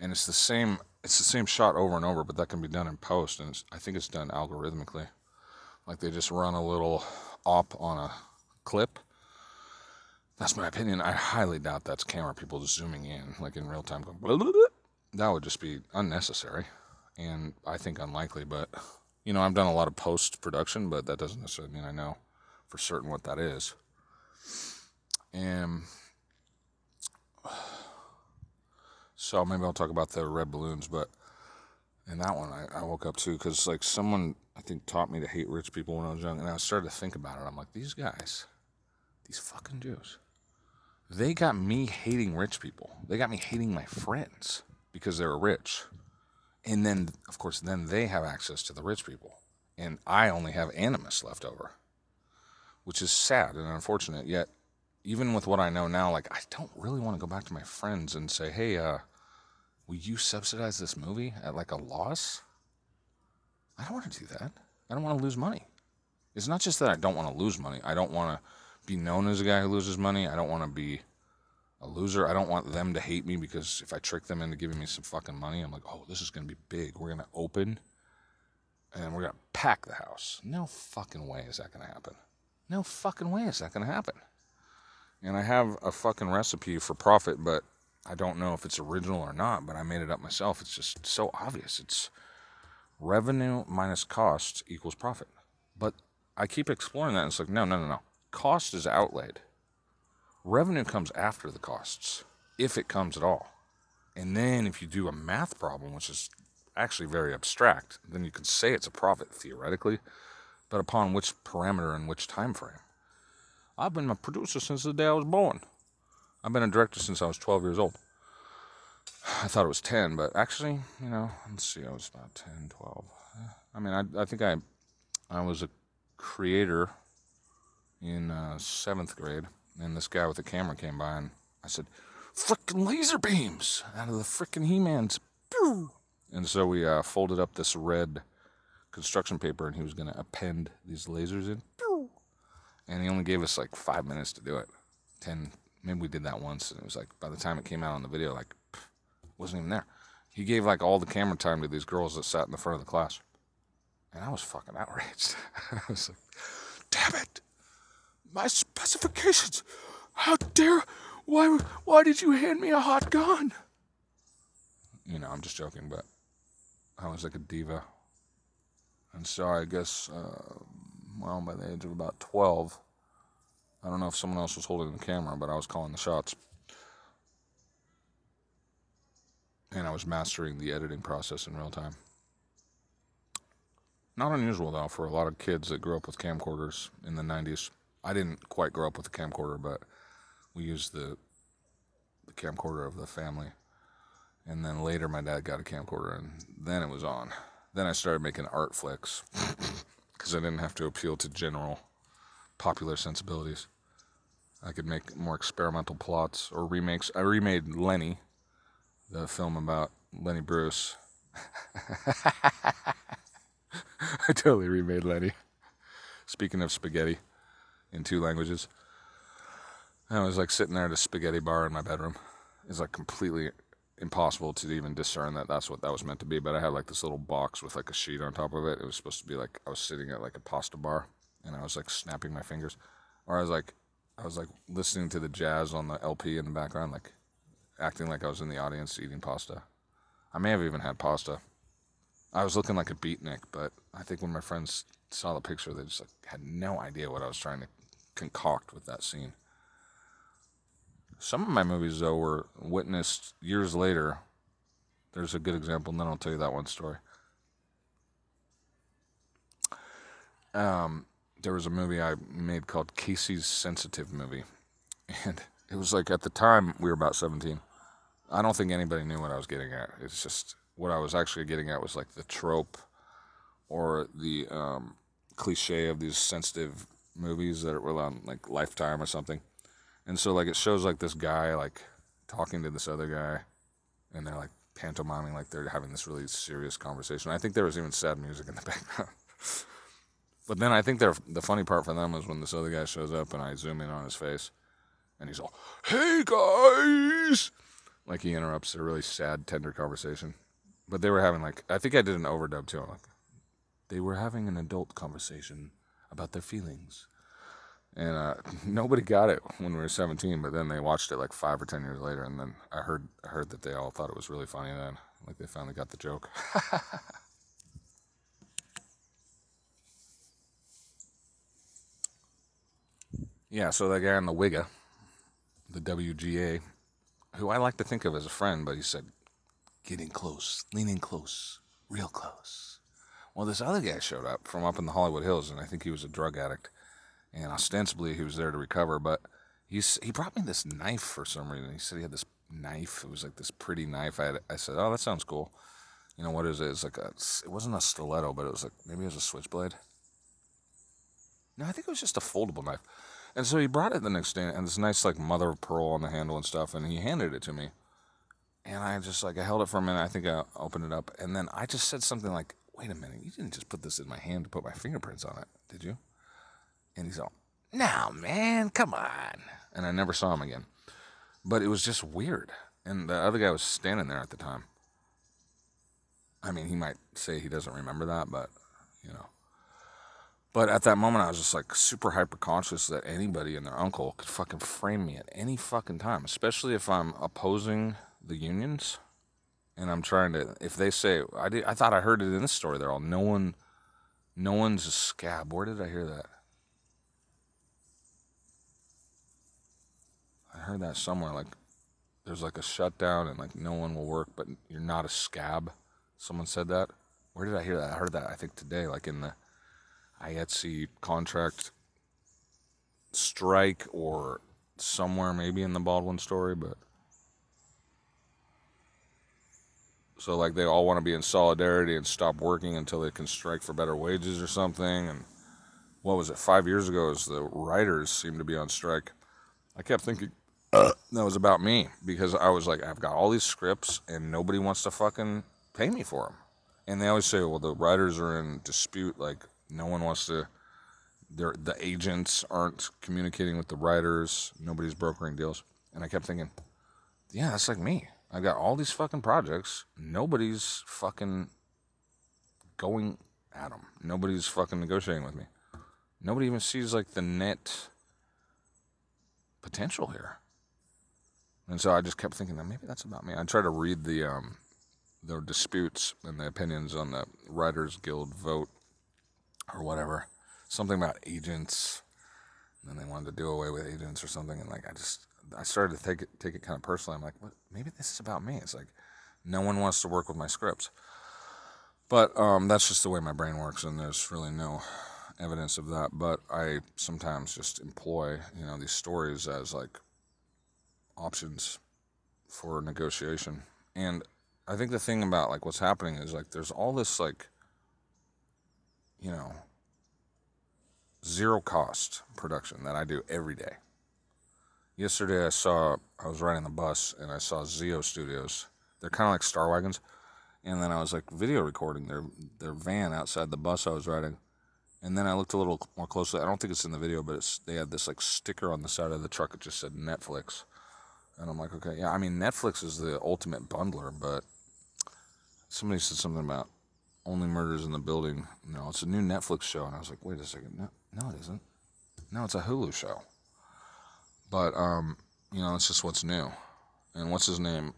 And it's the same it's the same shot over and over, but that can be done in post, and I think it's done algorithmically. Like they just run a little op on a clip. That's my opinion. I highly doubt that's camera people zooming in, like in real time, going. Blah, blah, blah. That would just be unnecessary, and I think unlikely. But you know, I've done a lot of post production, but that doesn't necessarily mean I know for certain what that is. And so maybe I'll talk about the red balloons, but in that one, I, I woke up too because like someone I think taught me to hate rich people when I was young, and I started to think about it. I'm like, these guys, these fucking Jews, they got me hating rich people. They got me hating my friends because they were rich, and then of course then they have access to the rich people, and I only have animus left over, which is sad and unfortunate. Yet even with what I know now, like I don't really want to go back to my friends and say, "Hey, uh, will you subsidize this movie at like a loss?" I don't want to do that. I don't want to lose money. It's not just that I don't want to lose money. I don't want to be known as a guy who loses money. I don't want to be a loser. I don't want them to hate me because if I trick them into giving me some fucking money, I'm like, "Oh, this is going to be big. We're going to open and we're going to pack the house." No fucking way is that going to happen. No fucking way is that going to happen and I have a fucking recipe for profit, but I don't know if it's original or not, but I made it up myself. It's just so obvious. It's revenue minus cost equals profit. But I keep exploring that, and it's like, no, no, no, no. Cost is outlaid. Revenue comes after the costs, if it comes at all. And then if you do a math problem, which is actually very abstract, then you can say it's a profit theoretically, but upon which parameter and which time frame? I've been a producer since the day I was born. I've been a director since I was 12 years old. (sighs) I thought it was 10, but actually, you know, let's see, I was about 10, 12. I mean, I, I think I, I was a creator in uh, seventh grade, and this guy with the camera came by, and I said, "Frickin' laser beams out of the frickin' He-Man's!" And so we uh, folded up this red construction paper, and he was going to append these lasers in and he only gave us like five minutes to do it. Ten, maybe we did that once, and it was like by the time it came out on the video, like wasn't even there. He gave like all the camera time to these girls that sat in the front of the class, and I was fucking outraged. (laughs) I was like, "Damn it, my specifications! How dare! Why? Why did you hand me a hot gun?" You know, I'm just joking, but I was like a diva, and so I guess. Uh, well, by the age of about 12, I don't know if someone else was holding the camera, but I was calling the shots. And I was mastering the editing process in real time. Not unusual, though, for a lot of kids that grew up with camcorders in the 90s. I didn't quite grow up with a camcorder, but we used the, the camcorder of the family. And then later, my dad got a camcorder, and then it was on. Then I started making art flicks. (laughs) because I didn't have to appeal to general popular sensibilities. I could make more experimental plots or remakes. I remade Lenny, the film about Lenny Bruce. (laughs) I totally remade Lenny. Speaking of spaghetti in two languages, I was like sitting there at a spaghetti bar in my bedroom. It's like completely impossible to even discern that that's what that was meant to be. But I had like this little box with like a sheet on top of it. It was supposed to be like I was sitting at like a pasta bar and I was like snapping my fingers, or I was like I was like listening to the jazz on the LP in the background, like acting like I was in the audience eating pasta. I may have even had pasta. I was looking like a beatnik, but I think when my friends saw the picture, they just like had no idea what I was trying to concoct with that scene. Some of my movies, though, were witnessed years later. There's a good example, and then I'll tell you that one story. Um, there was a movie I made called Casey's Sensitive Movie. (laughs) And it was like at the time we were about 17. I don't think anybody knew what I was getting at. It's just what I was actually getting at was like the trope or the um, cliche of these sensitive movies that were on like Lifetime or something. And so like it shows like this guy like talking to this other guy, and they're like pantomiming like they're having this really serious conversation. I think there was even sad music in the (laughs) background. but then I think the funny part for them was when this other guy shows up and I zoom in on his face, and he's all, "Hey guys," like he interrupts a really sad, tender conversation. But they were having like I think I did an overdub too. I'm like, they were having an adult conversation about their feelings. And uh, nobody got it when we were 17, but then they watched it like five or 10 years later, and then I heard heard that they all thought it was really funny then. Like they finally got the joke. (laughs) yeah, so that guy on the Wigga, the WGA, who I like to think of as a friend, but he said, getting close, leaning close, real close. Well, this other guy showed up from up in the Hollywood Hills, and I think he was a drug addict, and ostensibly he was there to recover. But he's he brought me this knife for some reason. He said he had this knife. It was like this pretty knife. I had, I said, oh, that sounds cool. You know what is it? It's like a. It wasn't a stiletto, but it was like maybe it was a switchblade. No, I think it was just a foldable knife. And so he brought it the next day, and this nice like mother of pearl on the handle and stuff, and he handed it to me. And I just like I held it for a minute. I think I opened it up, and then I just said something like, wait a minute, you didn't just put this in my hand to put my fingerprints on it, did you? And he's all, no, man, come on. And I never saw him again. But it was just weird. And the other guy was standing there at the time. I mean, he might say he doesn't remember that, but, you know. But at that moment, I was just like super hyper conscious that anybody and their uncle could fucking frame me at any fucking time, especially if I'm opposing the unions and I'm trying to. If they say I did, I thought I heard it in this story. They're all no one, no one's a scab. Where did I hear that? I heard that somewhere. Like there's like a shutdown and like no one will work, but you're not a scab. Someone said that. Where did I hear that? I heard that I think today, like in the IATSE contract strike or somewhere maybe in the Baldwin story, but So like they all want to be in solidarity and stop working until they can strike for better wages or something. And what was it? Five years ago, as the writers seemed to be on strike. I kept thinking (coughs) that was about me because I was like, I've got all these scripts and nobody wants to fucking pay me for them. And they always say, well, the writers are in dispute. Like no one wants to. They're, the agents aren't communicating with the writers. Nobody's brokering deals. And I kept thinking, yeah, that's like me. I got all these fucking projects. Nobody's fucking going at them. Nobody's fucking negotiating with me. Nobody even sees like the net potential here. And so I just kept thinking that maybe that's about me. I tried to read the um, the disputes and the opinions on the Writers Guild vote or whatever. Something about agents. And then they wanted to do away with agents or something. And like I just I started to take it take it kind of personally. I'm like, what? maybe this is about me. It's like no one wants to work with my scripts, but um, that's just the way my brain works, and there's really no evidence of that. But I sometimes just employ you know these stories as like options for negotiation, and I think the thing about like what's happening is like there's all this like you know zero cost production that I do every day Yesterday I saw I was riding the bus and I saw Zio Studios. They're kind of like Star Wagons, and then I was like video recording their their van outside the bus I was riding, and then I looked a little more closely. I don't think it's in the video, but it's they had this like sticker on the side of the truck. It just said Netflix, and I'm like, okay, yeah. I mean, Netflix is the ultimate bundler, but somebody said something about only murders in the building. No, it's a new Netflix show, and I was like, wait a second, no, no, it isn't. No, it's a Hulu show. But um, you know, it's just what's new. And what's his name?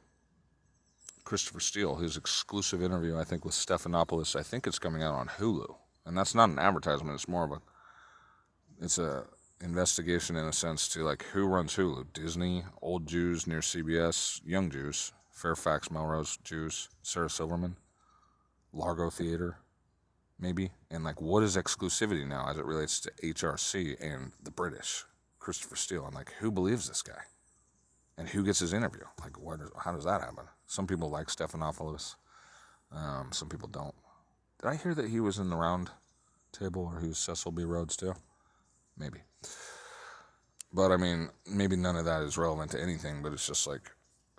Christopher Steele, his exclusive interview, I think, with Stephanopoulos. I think it's coming out on Hulu, and that's not an advertisement. It's more of a, it's a investigation in a sense to like who runs Hulu: Disney, old Jews near CBS, young Jews, Fairfax, Melrose Jews, Sarah Silverman, Largo Theater, maybe, and like what is exclusivity now as it relates to HRC and the British, Christopher Steele, I'm like who believes this guy, and who gets his interview? Like, how does that happen? Some people like Stephanopoulos, um, some people don't. Did I hear that he was in the round table or he was Cecil B. Rhodes too? Maybe. But I mean, maybe none of that is relevant to anything, but it's just like,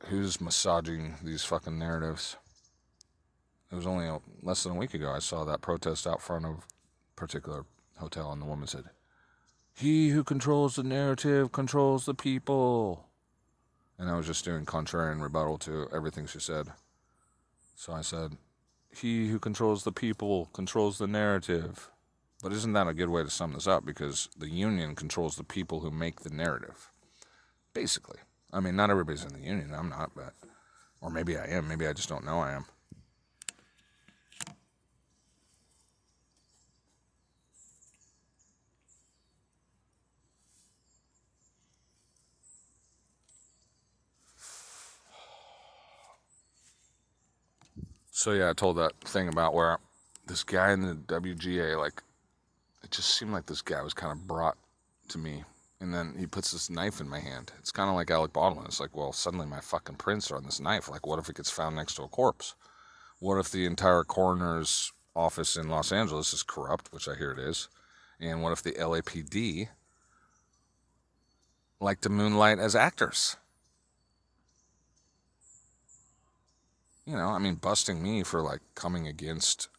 who's massaging these fucking narratives? It was only a, less than a week ago I saw that protest out front of a particular hotel, and the woman said, He who controls the narrative controls the people. And I was just doing contrarian rebuttal to everything she said. So I said, He who controls the people controls the narrative. But isn't that a good way to sum this up? Because the union controls the people who make the narrative. Basically. I mean, not everybody's in the union. I'm not, but. Or maybe I am. Maybe I just don't know I am. So yeah, I told that thing about where this guy in the WGA, like, it just seemed like this guy was kind of brought to me. And then he puts this knife in my hand. It's kind of like Alec Baldwin. It's like, well, suddenly my fucking prints are on this knife. Like, what if it gets found next to a corpse? What if the entire coroner's office in Los Angeles is corrupt, which I hear it is? And what if the LAPD like to moonlight as actors? You know, I mean, busting me for like coming against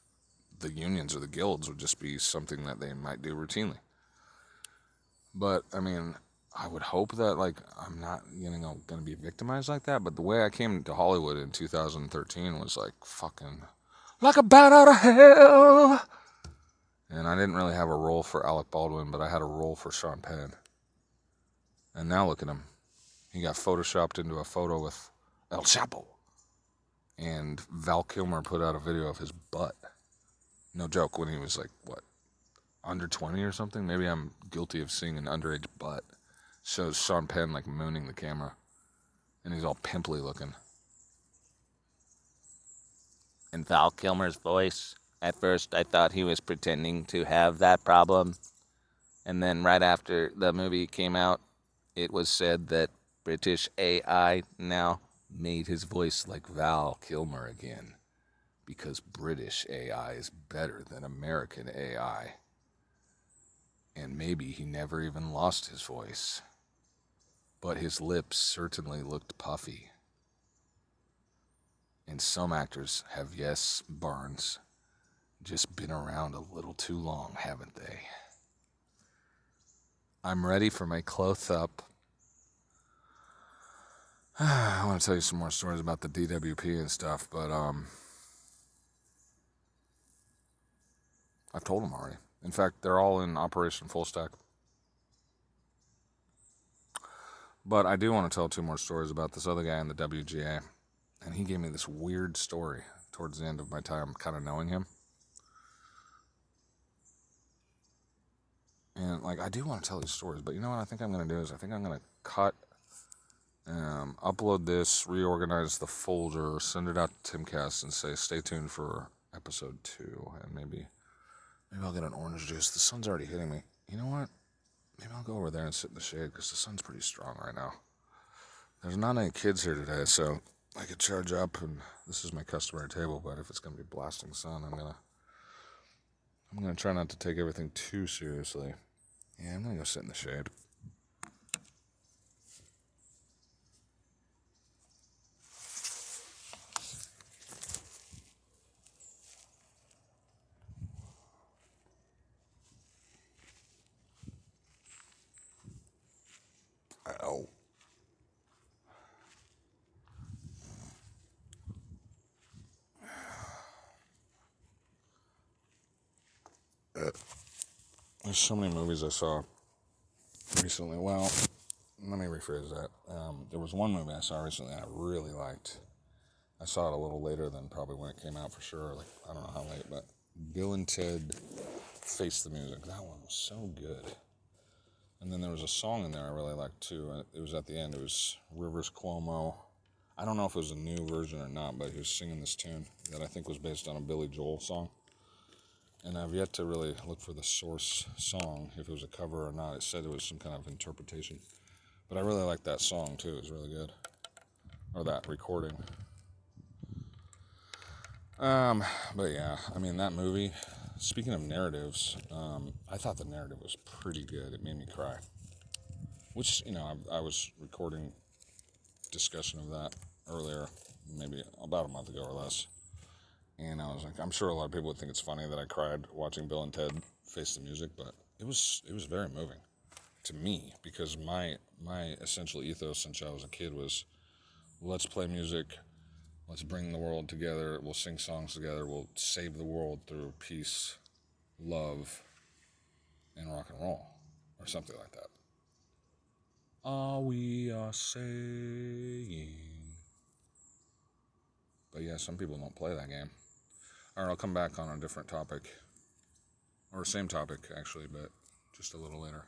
the unions or the guilds would just be something that they might do routinely. But I mean, I would hope that like I'm not you know going to be victimized like that. But the way I came to Hollywood in 2013 was like fucking like a bat out of hell. And I didn't really have a role for Alec Baldwin, but I had a role for Sean Penn. And now look at him. He got photoshopped into a photo with El Chapo and Val Kilmer put out a video of his butt. No joke, when he was like, what, under 20 or something? Maybe I'm guilty of seeing an underage butt. Shows Sean Penn like mooning the camera, and he's all pimply looking. And Val Kilmer's voice, at first I thought he was pretending to have that problem. And then right after the movie came out, it was said that British AI now made his voice like Val Kilmer again because British AI is better than American AI. And maybe he never even lost his voice. But his lips certainly looked puffy. And some actors have, yes, Barnes, just been around a little too long, haven't they? I'm ready for my close up (sighs) I want to tell you some more stories about the DWP and stuff, but um, I've told them already. In fact, they're all in Operation Full Stack. But I do want to tell two more stories about this other guy in the WGA. And he gave me this weird story towards the end of my time kind of knowing him. And like I do want to tell these stories, but you know what I think I'm going to do is I think I'm going to cut um, upload this, reorganize the folder, send it out to Timcast, and say, "Stay tuned for episode two, and maybe, maybe I'll get an orange juice. The sun's already hitting me. You know what? Maybe I'll go over there and sit in the shade because the sun's pretty strong right now. There's not any kids here today, so I could charge up, and this is my customary table. But if it's gonna be blasting sun, I'm gonna, I'm gonna try not to take everything too seriously. Yeah, I'm gonna go sit in the shade. Uh, there's so many movies I saw recently. Well, let me rephrase that. Um, there was one movie I saw recently I really liked. I saw it a little later than probably when it came out for sure. Like I don't know how late, but Bill and Ted Face the Music. That one was so good. And then there was a song in there I really liked too. It was at the end. It was Rivers Cuomo. I don't know if it was a new version or not, but he was singing this tune that I think was based on a Billy Joel song. And I've yet to really look for the source song, if it was a cover or not. It said it was some kind of interpretation. But I really like that song too. It was really good. Or that recording. Um, but yeah, I mean, that movie, speaking of narratives, um, I thought the narrative was pretty good. It made me cry. Which, you know, I, I was recording discussion of that earlier, maybe about a month ago or less. And I was like, I'm sure a lot of people would think it's funny that I cried watching Bill and Ted face the music, but it was it was very moving to me because my my essential ethos since I was a kid was let's play music, let's bring the world together, we'll sing songs together, we'll save the world through peace, love, and rock and roll, or something like that. All we are saying. But yeah, some people don't play that game. All right, I'll come back on a different topic. Or same topic, actually, but just a little later.